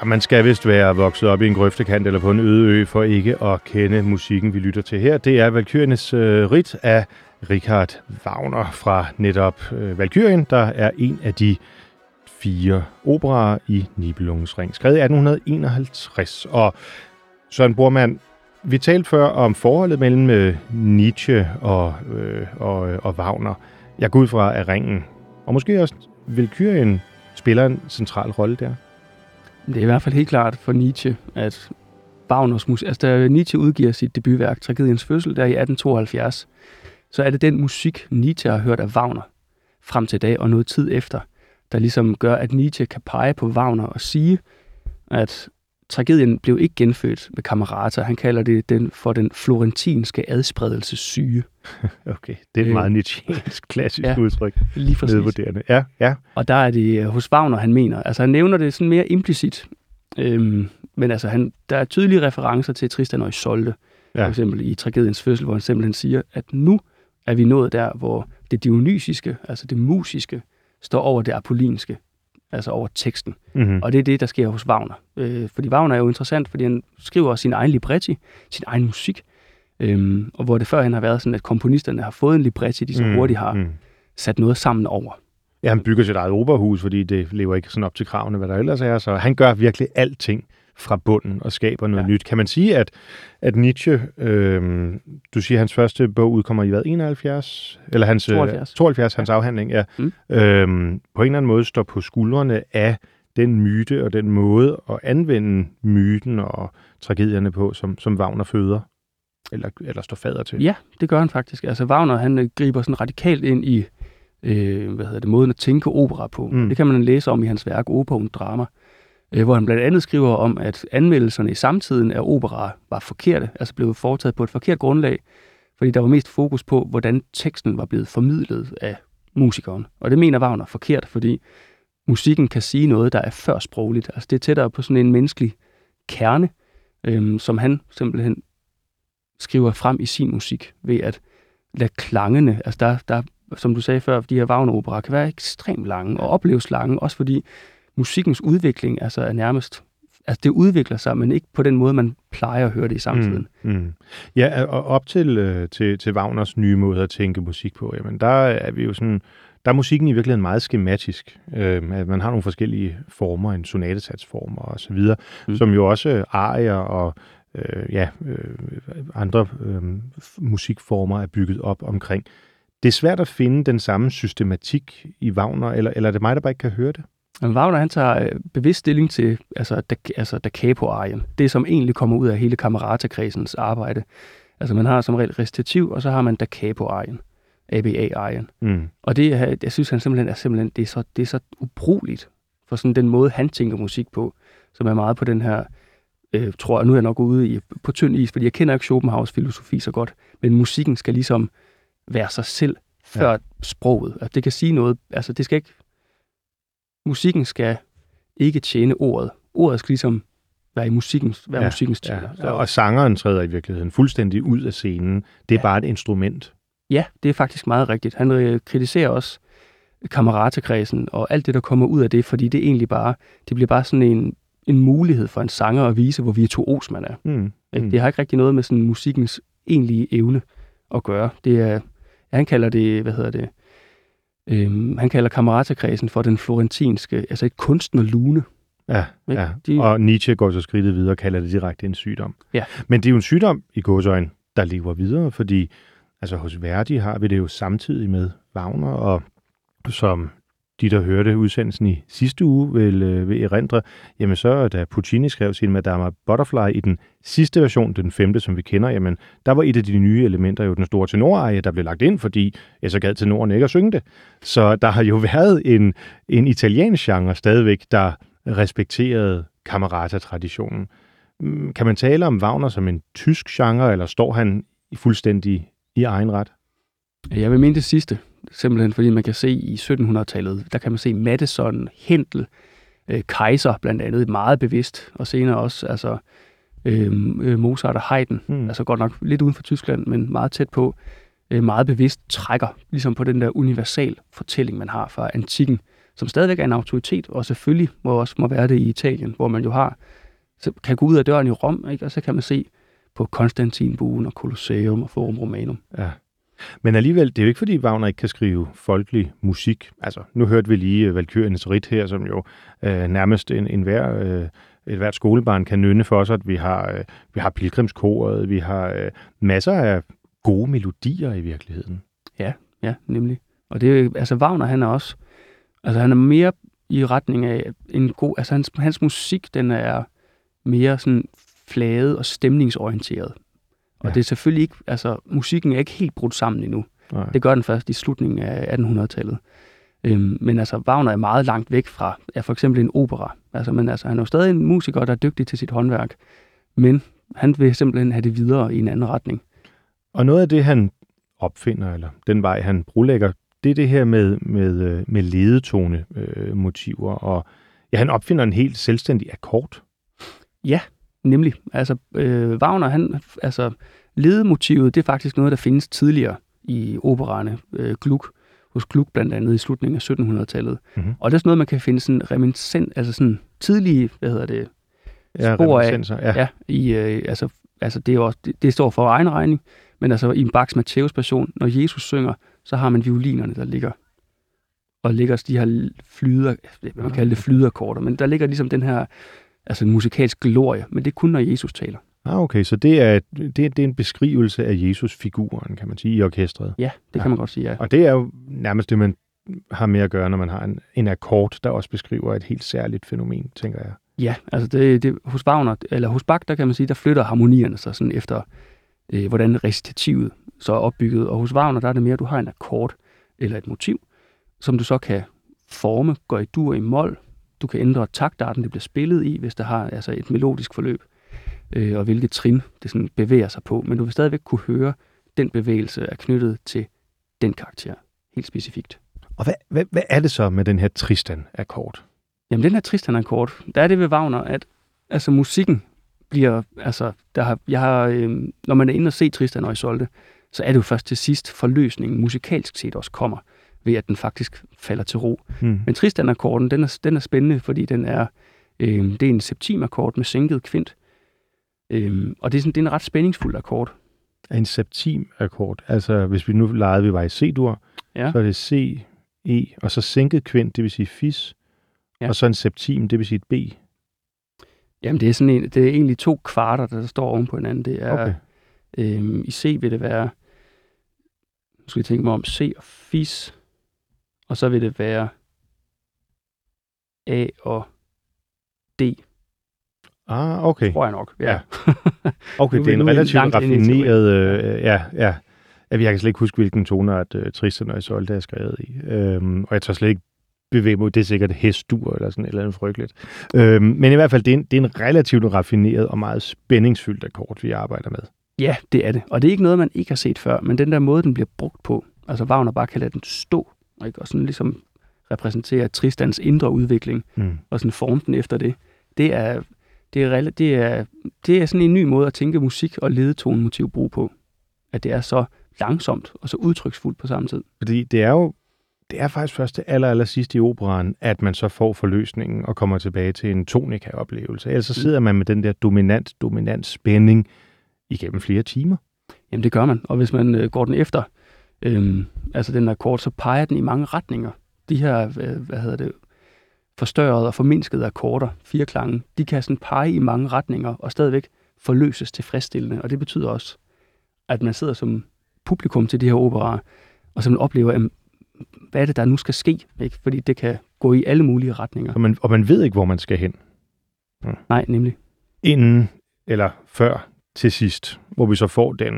Ja, man skal vist være vokset op i en grøftekant eller på en øde ø for ikke at kende musikken, vi lytter til her. Det er Valkyrienes øh, rit af Richard Wagner fra netop øh, Valkyrien, der er en af de fire operaer i Nibelungens Ring, skrevet i 1851. Og Søren Bormann, vi talte før om forholdet mellem øh, Nietzsche og, øh, og, øh, og Wagner. Jeg går ud fra, at ringen, og måske også Valkyrien, spiller en central rolle der. Det er i hvert fald helt klart for Nietzsche, at Wagners musik, altså da Nietzsche udgiver sit debutværk, Tragediens fødsel, der i 1872, så er det den musik, Nietzsche har hørt af Wagner frem til i dag og noget tid efter, der ligesom gør, at Nietzsche kan pege på Wagner og sige, at tragedien blev ikke genfødt med kammerater. Han kalder det den for den florentinske adspredelsessyge. Okay, det er et Øh, meget Nietzscheansk klassisk ja, udtryk. Lige præcis. Nedvurderende. Ja, ja. Og der er det øh, hos Wagner, han mener. Altså han nævner det sådan mere implicit. Øhm, men altså, han, der er tydelige referencer til Tristan og Isolde. Ja. For eksempel i tragediens fødsel, hvor han simpelthen siger, at nu er vi nået der, hvor det dionysiske, altså det musiske, står over det apollinske, altså over teksten. Mm-hmm. Og det er det, der sker hos Wagner. Øh, fordi Wagner er jo interessant, fordi han skriver sin egen libretti, sin egen musik, øhm, og hvor det førhen har været sådan, at komponisterne har fået en libretti, de så hurtigt har Mm. sat noget sammen over. Ja, han bygger sit eget operahus, fordi det lever ikke sådan op til kravene, hvad der ellers er. Så han gør virkelig alting fra bunden og skaber noget Ja. ja. nyt. Kan man sige, at, at Nietzsche, øh, du siger, hans første bog udkommer i hvad, 71? Eller hans, øh, 72. 72, hans afhandling, ja. Mm. Øh, på en eller anden måde står på skuldrene af den myte og den måde at anvende myten og tragedierne på, som, som Wagner føder. Eller, eller står fader til. Ja, det gør han faktisk. Altså Wagner, han øh, griber sådan radikalt ind i, øh, hvad hedder det, måden at tænke opera på. Mm. Det kan man læse om i hans værk Opera und Drama, Øh, hvor han blandt andet skriver om, at anmeldelserne i samtiden af opera var forkerte, altså blev foretaget på et forkert grundlag, fordi der var mest fokus på, hvordan teksten var blevet formidlet af musikeren. Og det mener Wagner forkert, fordi musikken kan sige noget, der er før sprogligt. Altså det er tættere på sådan en menneskelig kerne, øhm, som han simpelthen skriver frem i sin musik, ved at lade klangene, altså der, der som du sagde før, de her Wagner-operer kan være ekstremt lange og opleves lange, også fordi musikkens udvikling altså er nærmest, altså det udvikler sig, men ikke på den måde, man plejer at høre det i samtiden. Mm, mm. Ja, og op til, øh, til, til Wagners nye måde at tænke musik på, jamen der er vi jo sådan, der er musikken i virkeligheden meget skematisk. Øh, at man har nogle forskellige former, en sonatesatsformer og så videre, Mm. som jo også arier og øh, ja, øh, andre øh, musikformer er bygget op omkring. Det er svært at finde den samme systematik i Wagner, eller, eller er det mig, der bare ikke kan høre det? Men Wagner, han tager øh, bevidst stilling til altså, da, altså da capo-arien. Det, som egentlig kommer ud af hele kammerata-kredsens arbejde. Altså, man har som regel recitativ, og så har man da capo-arien. ABA-arien. Mm. Og det, jeg synes, han simpelthen er simpelthen, det er så, det er så ubrugeligt for sådan den måde, han tænker musik på, som er meget på den her, øh, tror jeg, nu er jeg nok ude i, på tynd is, fordi jeg kender ikke Schopenhauers filosofi så godt, men musikken skal ligesom være sig selv før ja. sproget. Altså, det kan sige noget, altså det skal ikke, musikken skal ikke tjene ordet. Ordet skal ligesom være i musikkens, være ja, musikkens tjener. ja. Og sangeren træder i virkeligheden fuldstændig ud af scenen. Det er Ja. bare et instrument. Ja, det er faktisk meget rigtigt. Han øh, kritiserer også kammeratekredsen og alt det, der kommer ud af det, fordi det egentlig bare, det bliver bare sådan en, en mulighed for en sanger at vise, hvor virtuos man er. Mm. Mm. Det har ikke rigtig noget med sådan musikkens egentlige evne at gøre. Det er, han kalder det, hvad hedder det, øhm, han kalder kammeratekredsen for den florentinske, altså et kunstnerlune. Ja, Ikke? ja. De- og Nietzsche går så skridtet videre og kalder det direkte en sygdom. Ja. Men det er jo en sygdom i godsøjne, der lever videre, fordi altså hos Verdi har vi det jo samtidig med Wagner, og som de, der hørte udsendelsen i sidste uge, vil, øh, vil erindre, jamen så da Puccini skrev sin Madama Butterfly i den sidste version, den femte, som vi kender, jamen der var et af de nye elementer jo den store tenoreje, der blev lagt ind, fordi jeg så gad tenoren ikke at synge det. Så der har jo været en, en italiensk genre stadigvæk, der respekterede camerata-traditionen. Mm, kan man tale om Wagner som en tysk genre, eller står han i fuldstændig i egen ret? Jeg vil mene det sidste, simpelthen fordi man kan se i 1700-tallet, der kan man se Madison, Händel, øh, Kaiser blandt andet meget bevidst, og senere også altså, øh, øh, Mozart og Haydn, Hmm. altså godt nok lidt uden for Tyskland, men meget tæt på, øh, meget bevidst trækker ligesom på den der universal fortælling, man har fra antikken, som stadigvæk er en autoritet, og selvfølgelig må også må være det i Italien, hvor man jo har, så kan gå ud af døren i Rom, ikke? og så kan man se på Konstantinbuen og Colosseum og Forum Romanum. Ja. Men alligevel, det er jo ikke fordi Wagner ikke kan skrive folkelig musik. Altså, nu hørte vi lige uh, Valkyriernes Rit her, som jo uh, nærmest en, en hver, uh, et hvert skolebarn kan nynne for os, at vi har, uh, vi har pilgrimskoret, vi har uh, masser af gode melodier i virkeligheden. Ja, ja, nemlig. Og det er altså Wagner, han er også, altså han er mere i retning af en god, altså hans, hans musik, den er mere sådan flade og stemningsorienteret. Og Ja. ja. det er selvfølgelig ikke, altså musikken er ikke helt brudt sammen endnu. Nej. Det gør den først i slutningen af 1800-tallet. Øhm, men altså, Wagner er meget langt væk fra ja, for eksempel en opera. Altså, men altså, han er jo stadig en musiker, der er dygtig til sit håndværk. Men han vil simpelthen have det videre i en anden retning. Og noget af det, han opfinder, eller den vej, han brolægger, det er det her med, med, øh, med ledetone øh, motiver, og ja, han opfinder en helt selvstændig akkord. Nemlig, altså, øh, Wagner, han, altså, ledemotivet, det er faktisk noget, der findes tidligere i operaerne. Øh, Gluck, hos Gluck blandt andet i slutningen af 1700-tallet. Mhm. Og det er sådan noget, man kan finde sådan reminiscent, altså sådan tidlige, hvad hedder det, Ja, Spor af- ja. ja, i, øh, altså, altså det, er også, det, det står for egen regning, men altså i Bachs Matthæus passion, når Jesus synger, så har man violinerne, der ligger og ligger de her flyder, man kalder det flydeakkorder, men der ligger ligesom den her altså en musikalsk glorie, men det er kun, når Jesus taler. Ah, okay, så det er, det, det er en beskrivelse af Jesus-figuren, kan man sige, i orkestret. Ja, det Ja. kan man godt sige, ja. Og det er jo nærmest det, man har med at gøre, når man har en, en akkord, der også beskriver et helt særligt fænomen, tænker jeg. Ja, altså det, det, hos Wagner, eller hos Bach, der kan man sige, der flytter harmonierne sig sådan efter, øh, hvordan recitativet så er opbygget. Og hos Wagner, der er det mere, at du har en akkord eller et motiv, som du så kan forme, gå i dur i mol. Du kan ændre taktarten, det bliver spillet i, hvis der har altså et melodisk forløb, øh, og hvilket trin det sådan bevæger sig på. Men du vil stadigvæk kunne høre, den bevægelse er knyttet til den karakter, helt specifikt. Og hvad, hvad, hvad er det så med den her Tristan-akkord? Jamen, den her Tristan-akkord, der er det ved Wagner, at altså, musikken bliver, altså, der har, jeg har, øh, når man er inde og se Tristan og Isolde, så er det jo først til sidst forløsningen musikalsk set også kommer, ved at den faktisk falder til ro. Hmm. Men Tristan-akkorden, den er, den er spændende, fordi den er, øh, det er en septimakkord med sænket kvint, øh, og det er, sådan, det er en ret spændingsfuld akkord. En septim-akkord. Altså, hvis vi nu legede, vi var i C-dur, Ja. så er det C, E, og så sænket kvint, det vil sige fis, Ja. og så en septim, det vil sige et B. Jamen, det er, sådan en, det er egentlig to kvarter, der står oven på hinanden. Det er, Okay. Øhm, I C vil det være, nu skal jeg tænke mig om, C og FIS, og så vil det være A og D, Ah, okay. tror jeg nok. Ja. Ja. Okay, det er en relativt raffineret... Øh, ja, ja. Jeg kan slet ikke huske, hvilken tonart uh, Tristan og Isolde er skrevet i. Øhm, og jeg tager slet ikke bevæge mig. Det er sikkert hestur eller sådan et eller andet frygteligt. Øhm, men i hvert fald, det er, en, det er en relativt raffineret og meget spændingsfyldt akkord, vi arbejder med. ja, det er det. Og det er ikke noget, man ikke har set før, men den der måde, den bliver brugt på, altså Wagner bare kan lade den stå, ikke? og sådan ligesom repræsentere Tristans indre udvikling, Mm. og sådan forme den efter det, det er, det er, det er, det er sådan en ny måde at tænke musik og ledetonemotiv brug på. At det er så langsomt og så udtryksfuldt på samme tid. Fordi det er jo det er faktisk først det aller, aller sidste i operaen, at man så får forløsningen og kommer tilbage til en tonika-oplevelse. Ellers så sidder man med den der dominant, dominant spænding igennem flere timer. Jamen det gør man, og hvis man øh, går den efter, øh, altså den akkord, så peger den i mange retninger. De her, hvad hedder det, forstørrede og formindskede akkorder, fire klange, de kan sådan pege i mange retninger og stadigvæk forløses tilfredsstillende. Og det betyder også, at man sidder som publikum til de her operaer, og så man oplever, jamen, hvad er det, der nu skal ske? Ikke? Fordi det kan gå i alle mulige retninger. Og man, og man ved ikke, hvor man skal hen. Nej, nemlig. Inden eller før til sidst, hvor vi så får den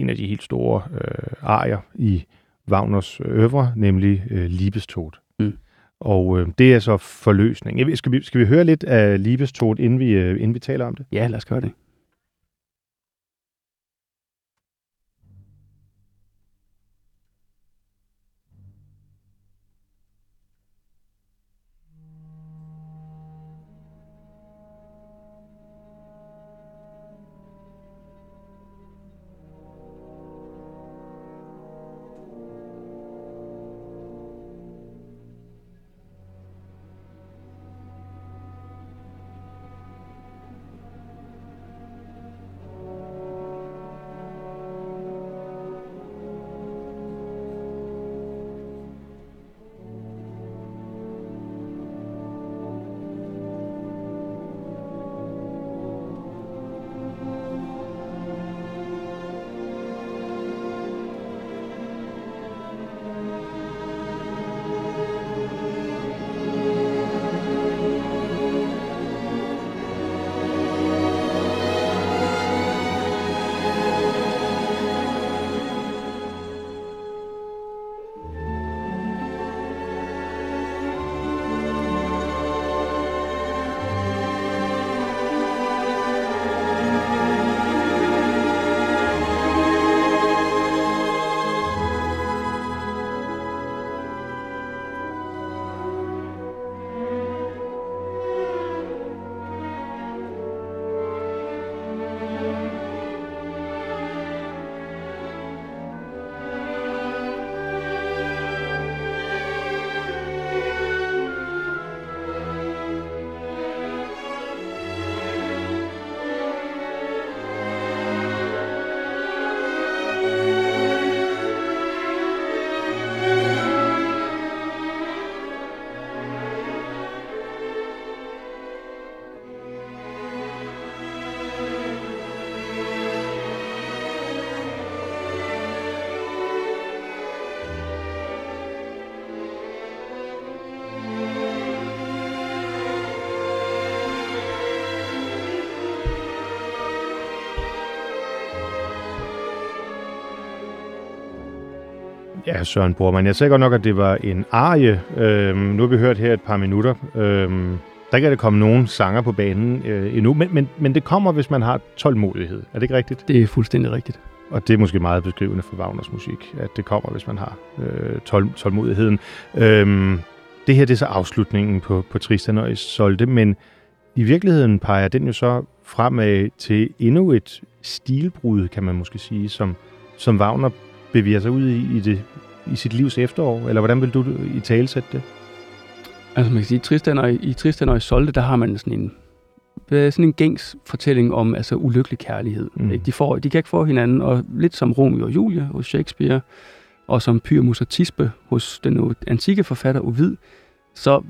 en af de helt store øh, arier i Wagners øvre, nemlig øh, Liebestod. Mm. Og øh, det er så forløsning. Skal vi, skal vi høre lidt af Liebestod, inden vi, øh, inden vi taler om det? Ja, lad os gøre det. Ja, Søren Bormann. Jeg sagde godt nok, at det var en arie. Øhm, nu har vi hørt her et par minutter. Øhm, der kan det komme nogen sanger på banen øh, endnu, men, men, men det kommer, hvis man har tålmodighed. Er det ikke rigtigt? Det er fuldstændig rigtigt. Og det er måske meget beskrivende for Wagners musik, at det kommer, hvis man har øh, tål, tålmodigheden. Øhm, det her det er så afslutningen på, på Tristan og Isolde, men i virkeligheden peger den jo så fremad til endnu et stilbrud, kan man måske sige, som, som Wagner bevæger sig ud i, i, det, i sit livs efterår? Eller hvordan vil du i talesætte det? Altså man kan sige, Tristan og, i Tristan og Isolde, der har man sådan en, sådan en gængs fortælling om altså ulykkelig kærlighed. Mm. Ikke? De, får, de kan ikke få hinanden, og lidt som Romeo og Julie hos Shakespeare, og som Pyramus og Tispe hos den antikke forfatter Ovid, så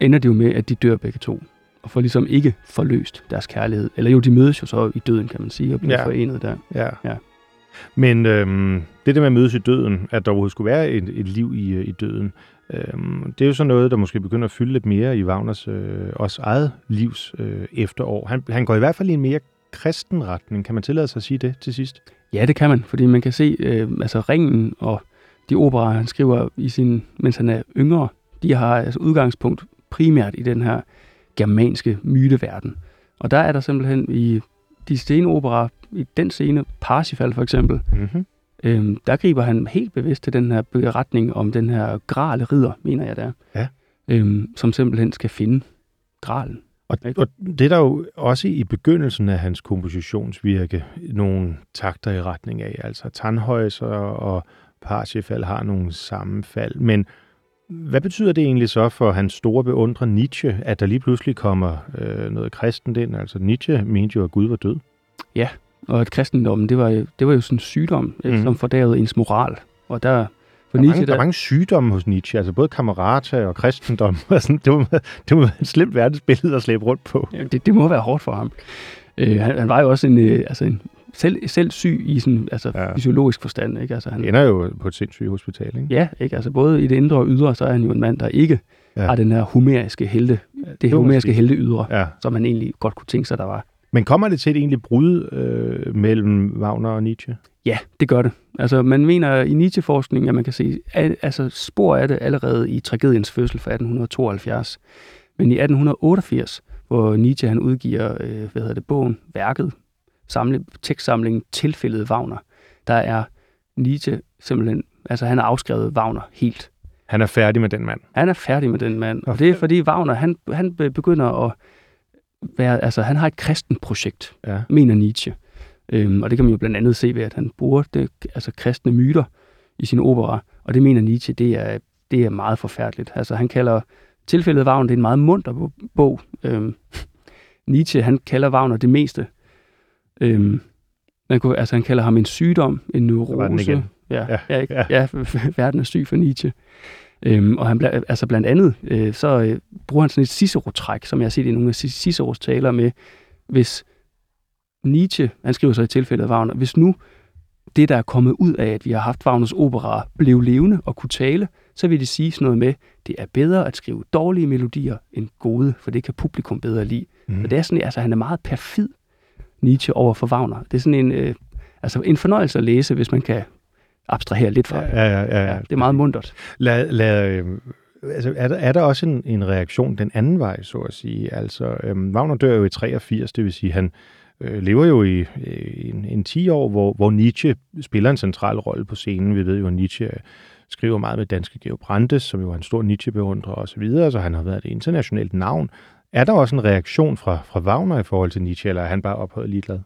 ender det jo med, at de dør begge to, og får ligesom ikke forløst deres kærlighed. Eller jo, de mødes jo så i døden, kan man sige, og bliver ja. forenet der. Ja. Ja. Men øhm, det der med at mødes i døden, at der overhovedet skulle være et, et liv i, øh, i døden, øhm, det er jo så noget, der måske begynder at fylde lidt mere i Wagners øh, også eget livs øh, efterår. Han, han går i hvert fald i en mere kristen retning. Kan man tillade sig at sige det til sidst? Ja, det kan man, fordi man kan se, øh, altså Ringen og de operer, han skriver, i sin, mens han er yngre, de har altså udgangspunkt primært i den her germanske myteverden. Og der er der simpelthen i de sene operer, i den scene, Parsifal for eksempel, Mm-hmm. øhm, der griber han helt bevidst til den her beretning om den her grale ridder, mener jeg der, Ja. øhm, som simpelthen skal finde gralen. Og, Ikke? og det er der jo også i begyndelsen af hans kompositionsvirke nogle takter i retning af. Altså Tannhäuser og Parsifal har nogle sammenfald. Men hvad betyder det egentlig så for hans store beundrer Nietzsche, at der lige pludselig kommer øh, noget kristent ind? Altså Nietzsche mente jo, at Gud var død. Og at kristendommen, det var, jo- det var jo sådan en sygdom, mm. Som fordærede ens moral. Og der, for Der er, Nietzsche, mange, der er mange sygdomme hos Nietzsche, altså både kammerata og kristendom. og sådan. det, var, det var et slemt verdensbillede at slæbe rundt på. Ja, det, det må være hårdt for ham. Øh, han, han var jo også en, øh, altså en selv, selv syg i sådan, altså Ja. fysiologisk forstand. Ikke? Altså, Han ender jo på et sindssygt hospital, ikke? ja, ikke? Altså, både i det indre og ydre, så er han jo en mand, der ikke Ja. har den her homeriske helte, det homeriske måske- helte ydre, Ja. som han egentlig godt kunne tænke sig, der var. Men kommer det til et egentlig brud øh, mellem Wagner og Nietzsche? Ja, det gør det. Altså, man mener i Nietzsche-forskningen, at man kan se al, altså, spor af det allerede i tragediens fødsel fra 1872. Men i 1888, hvor Nietzsche han udgiver øh, hvad hedder det, bogen, værket, samle, tekstsamlingen Tilfældet Wagner, der er Nietzsche simpelthen, altså han har afskrevet Wagner helt. Han er færdig med den mand. Han er færdig med den mand. Og det er fordi Wagner, han, han be- begynder at være, altså han har et kristent projekt, Ja. mener Nietzsche. Øhm, og det kan man jo blandt andet se ved, at han bruger det, altså kristne myter i sine opera, og det mener Nietzsche, det er, det er meget forfærdeligt. Altså han kalder tilfældet Wagner, det er en meget munter bo- bog. Øhm, Nietzsche, han kalder Wagner det meste. Øhm, man kunne, altså han kalder ham en sygdom, en neurose. Ja, Ja, ja, ikke? ja. verden er syg for Nietzsche. Øhm, og han altså blandt andet, øh, så øh, bruger han sådan et Cicero-træk, som jeg har set i nogle af Ciceros taler med, hvis Nietzsche, han skriver så i tilfældet af Wagner, hvis nu det, der er kommet ud af, at vi har haft Wagners opera, blev levende og kunne tale, så vil det sige sådan noget med, det er bedre at skrive dårlige melodier end gode, for det kan publikum bedre lide. Mm. Og det er sådan, altså han er meget perfid, Nietzsche, over for Wagner. Det er sådan en, øh, altså en fornøjelse at læse, hvis man kan abstrahere lidt fra det. Ja, ja, ja, ja. Ja, det er meget muntert. Lad, lad, øh, altså, er, der, er der også en, en reaktion den anden vej, så at sige? Altså, øh, Wagner dør jo i 83, det vil sige, han øh, lever jo i øh, en, en 10 år, hvor, hvor Nietzsche spiller en central rolle på scenen. Vi ved jo, at Nietzsche skriver meget med danske Georg Brandes, som jo er en stor Nietzsche-beundrer osv., så han har været et internationalt navn. Er der også en reaktion fra, fra Wagner i forhold til Nietzsche, eller er han bare ophøjet ligeglad?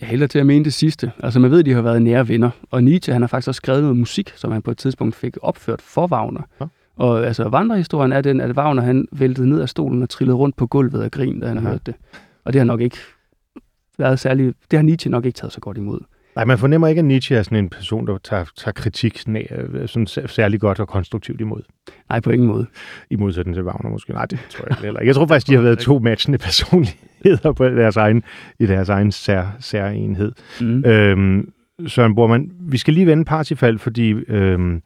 Jeg hælder til at mene det sidste. Altså man ved, at de har været nære venner. Og Nietzsche, han har faktisk også skrevet noget musik, som han på et tidspunkt fik opført for Wagner. Ja. Og altså vandrehistorien er den, at Wagner han væltede ned af stolen og trillede rundt på gulvet af grin, da han Aha. hørte det. Og det har nok ikke været særlig, det har Nietzsche nok ikke taget så godt imod. Nej, man fornemmer ikke, at Nietzsche er sådan en person, der tager, tager kritik sådan, øh, sådan sær- særlig godt og konstruktivt imod. Nej, på ingen måde. I modsætning til Wagner måske. Nej, det tror jeg heller ikke. Jeg tror faktisk, de har været to matchende personligheder på deres egen, i deres egen sær, særenhed. Mm. Øhm, Søren Bormann, vi skal lige vende Parsifal, fordi øhm,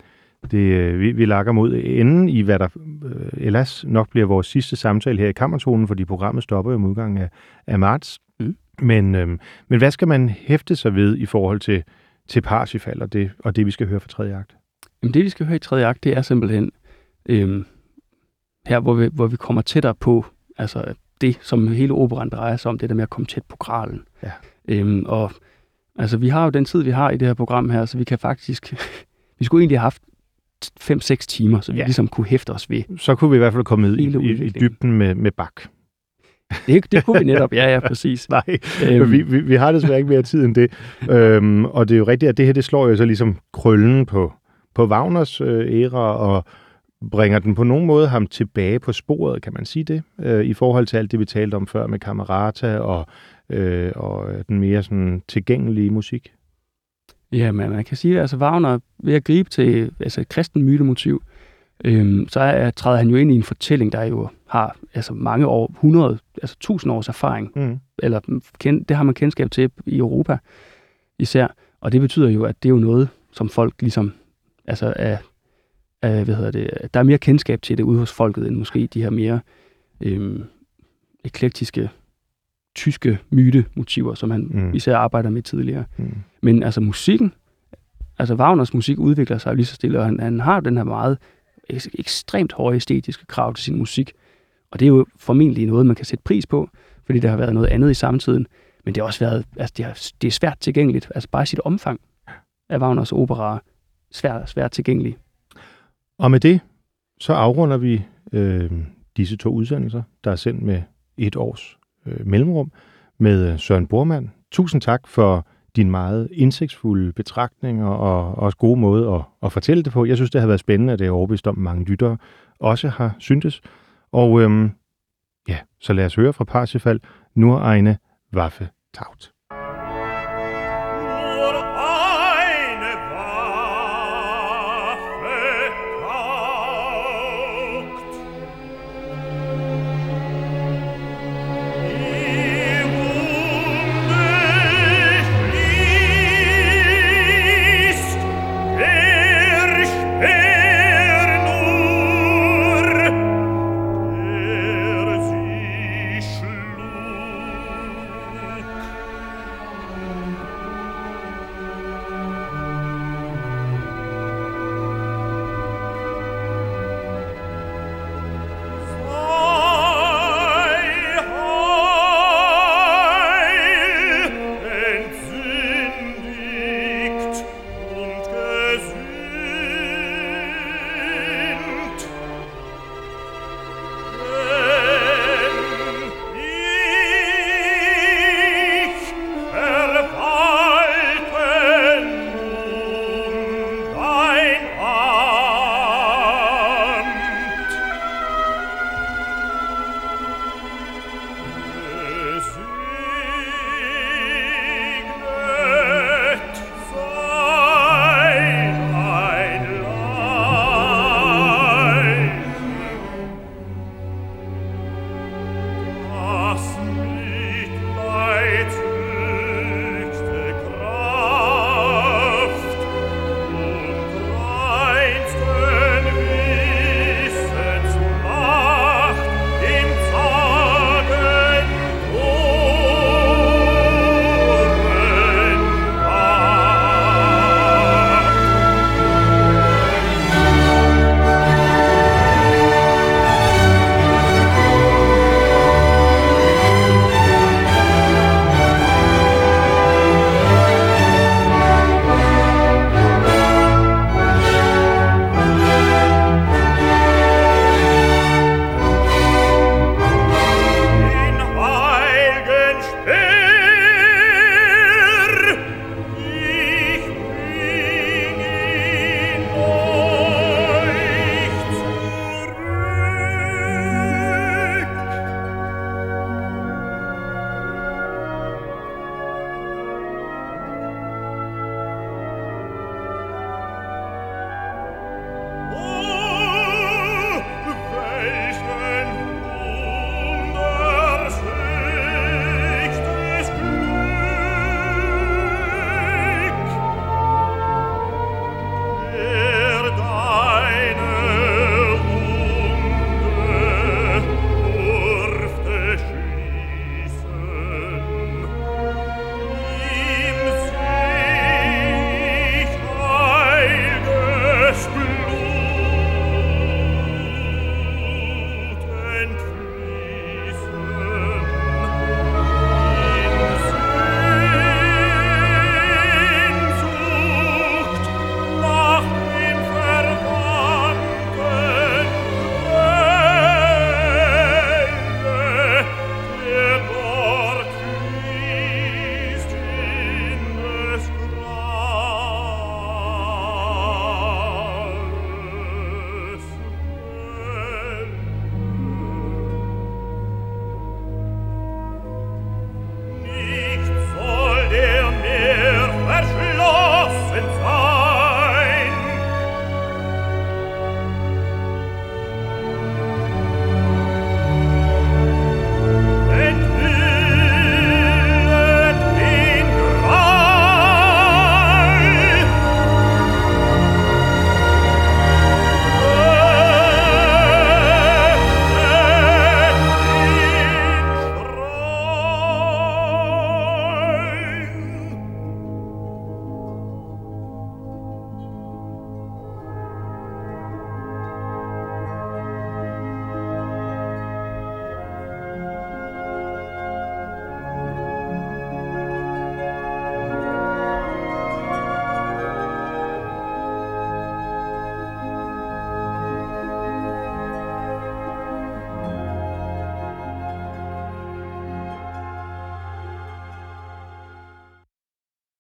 det, øh, vi, vi lakker mod enden i, hvad der øh, ellers nok bliver vores sidste samtale her i Kammertonen, fordi programmet stopper jo med udgangen af, af marts. Men, øhm, men hvad skal man hæfte sig ved i forhold til, til Parsifal og det, og det, vi skal høre fra tredje akt? Jamen det, vi skal høre i tredje akt, det er simpelthen øhm, her, hvor vi, hvor vi kommer tættere på altså det, som hele operan drejer sig om, det der med at komme tæt på gralen. Ja. Øhm, og altså, vi har jo den tid, vi har i det her program her, så vi kan faktisk... vi skulle egentlig have haft 5-6 timer, så vi Ja. ligesom kunne hæfte os ved. Så kunne vi i hvert fald komme ned i, i, dybden med, med bak. Det, det kunne vi netop, ja, ja, præcis. Nej, Øhm, vi, vi, vi har desværre ikke mere tid end det. Øhm, og det er jo rigtigt, at det her, det slår jo så ligesom krøllen på, på Wagners øh, æra, og bringer den på nogen måde ham tilbage på sporet, kan man sige det, øh, i forhold til alt det, vi talte om før med Camerata og, øh, og den mere sådan tilgængelige musik. Ja, men man kan sige, at altså Wagner ved at gribe til altså et kristen mytemotiv, øhm, så er, træder han jo ind i en fortælling, der jo har altså mange år, 100, altså 1000 års erfaring, Mm. eller kend, det har man kendskab til i Europa især, og det betyder jo, at det er jo noget, som folk ligesom, altså er, er hvad hedder det, der er mere kendskab til det ude hos folket, end måske de her mere øhm, eklektiske tyske mytemotiver, som han Mm. især arbejder med tidligere. Mm. Men altså musikken, altså Wagners musik udvikler sig lige så stille, og han, han har den her meget ekstremt høje æstetiske krav til sin musik. Og det er jo formentlig noget, man kan sætte pris på, fordi der har været noget andet i samtiden. Men det har også været, altså det, er, det er svært tilgængeligt. Altså bare sit omfang af Wagners operaer svært, svært tilgængelig. Og med det, så afrunder vi øh, disse to udsendelser, der er sendt med et års øh, mellemrum med øh, Søren Bormann. Tusind tak for din meget indsigtsfulde betragtninger og også gode måde at, at fortælle det på. Jeg synes, det har været spændende, at det er overbevist om, mange lyttere også har syntes. Og øhm, ja, så lad os høre fra Parsifal, Nur eine Waffe taut.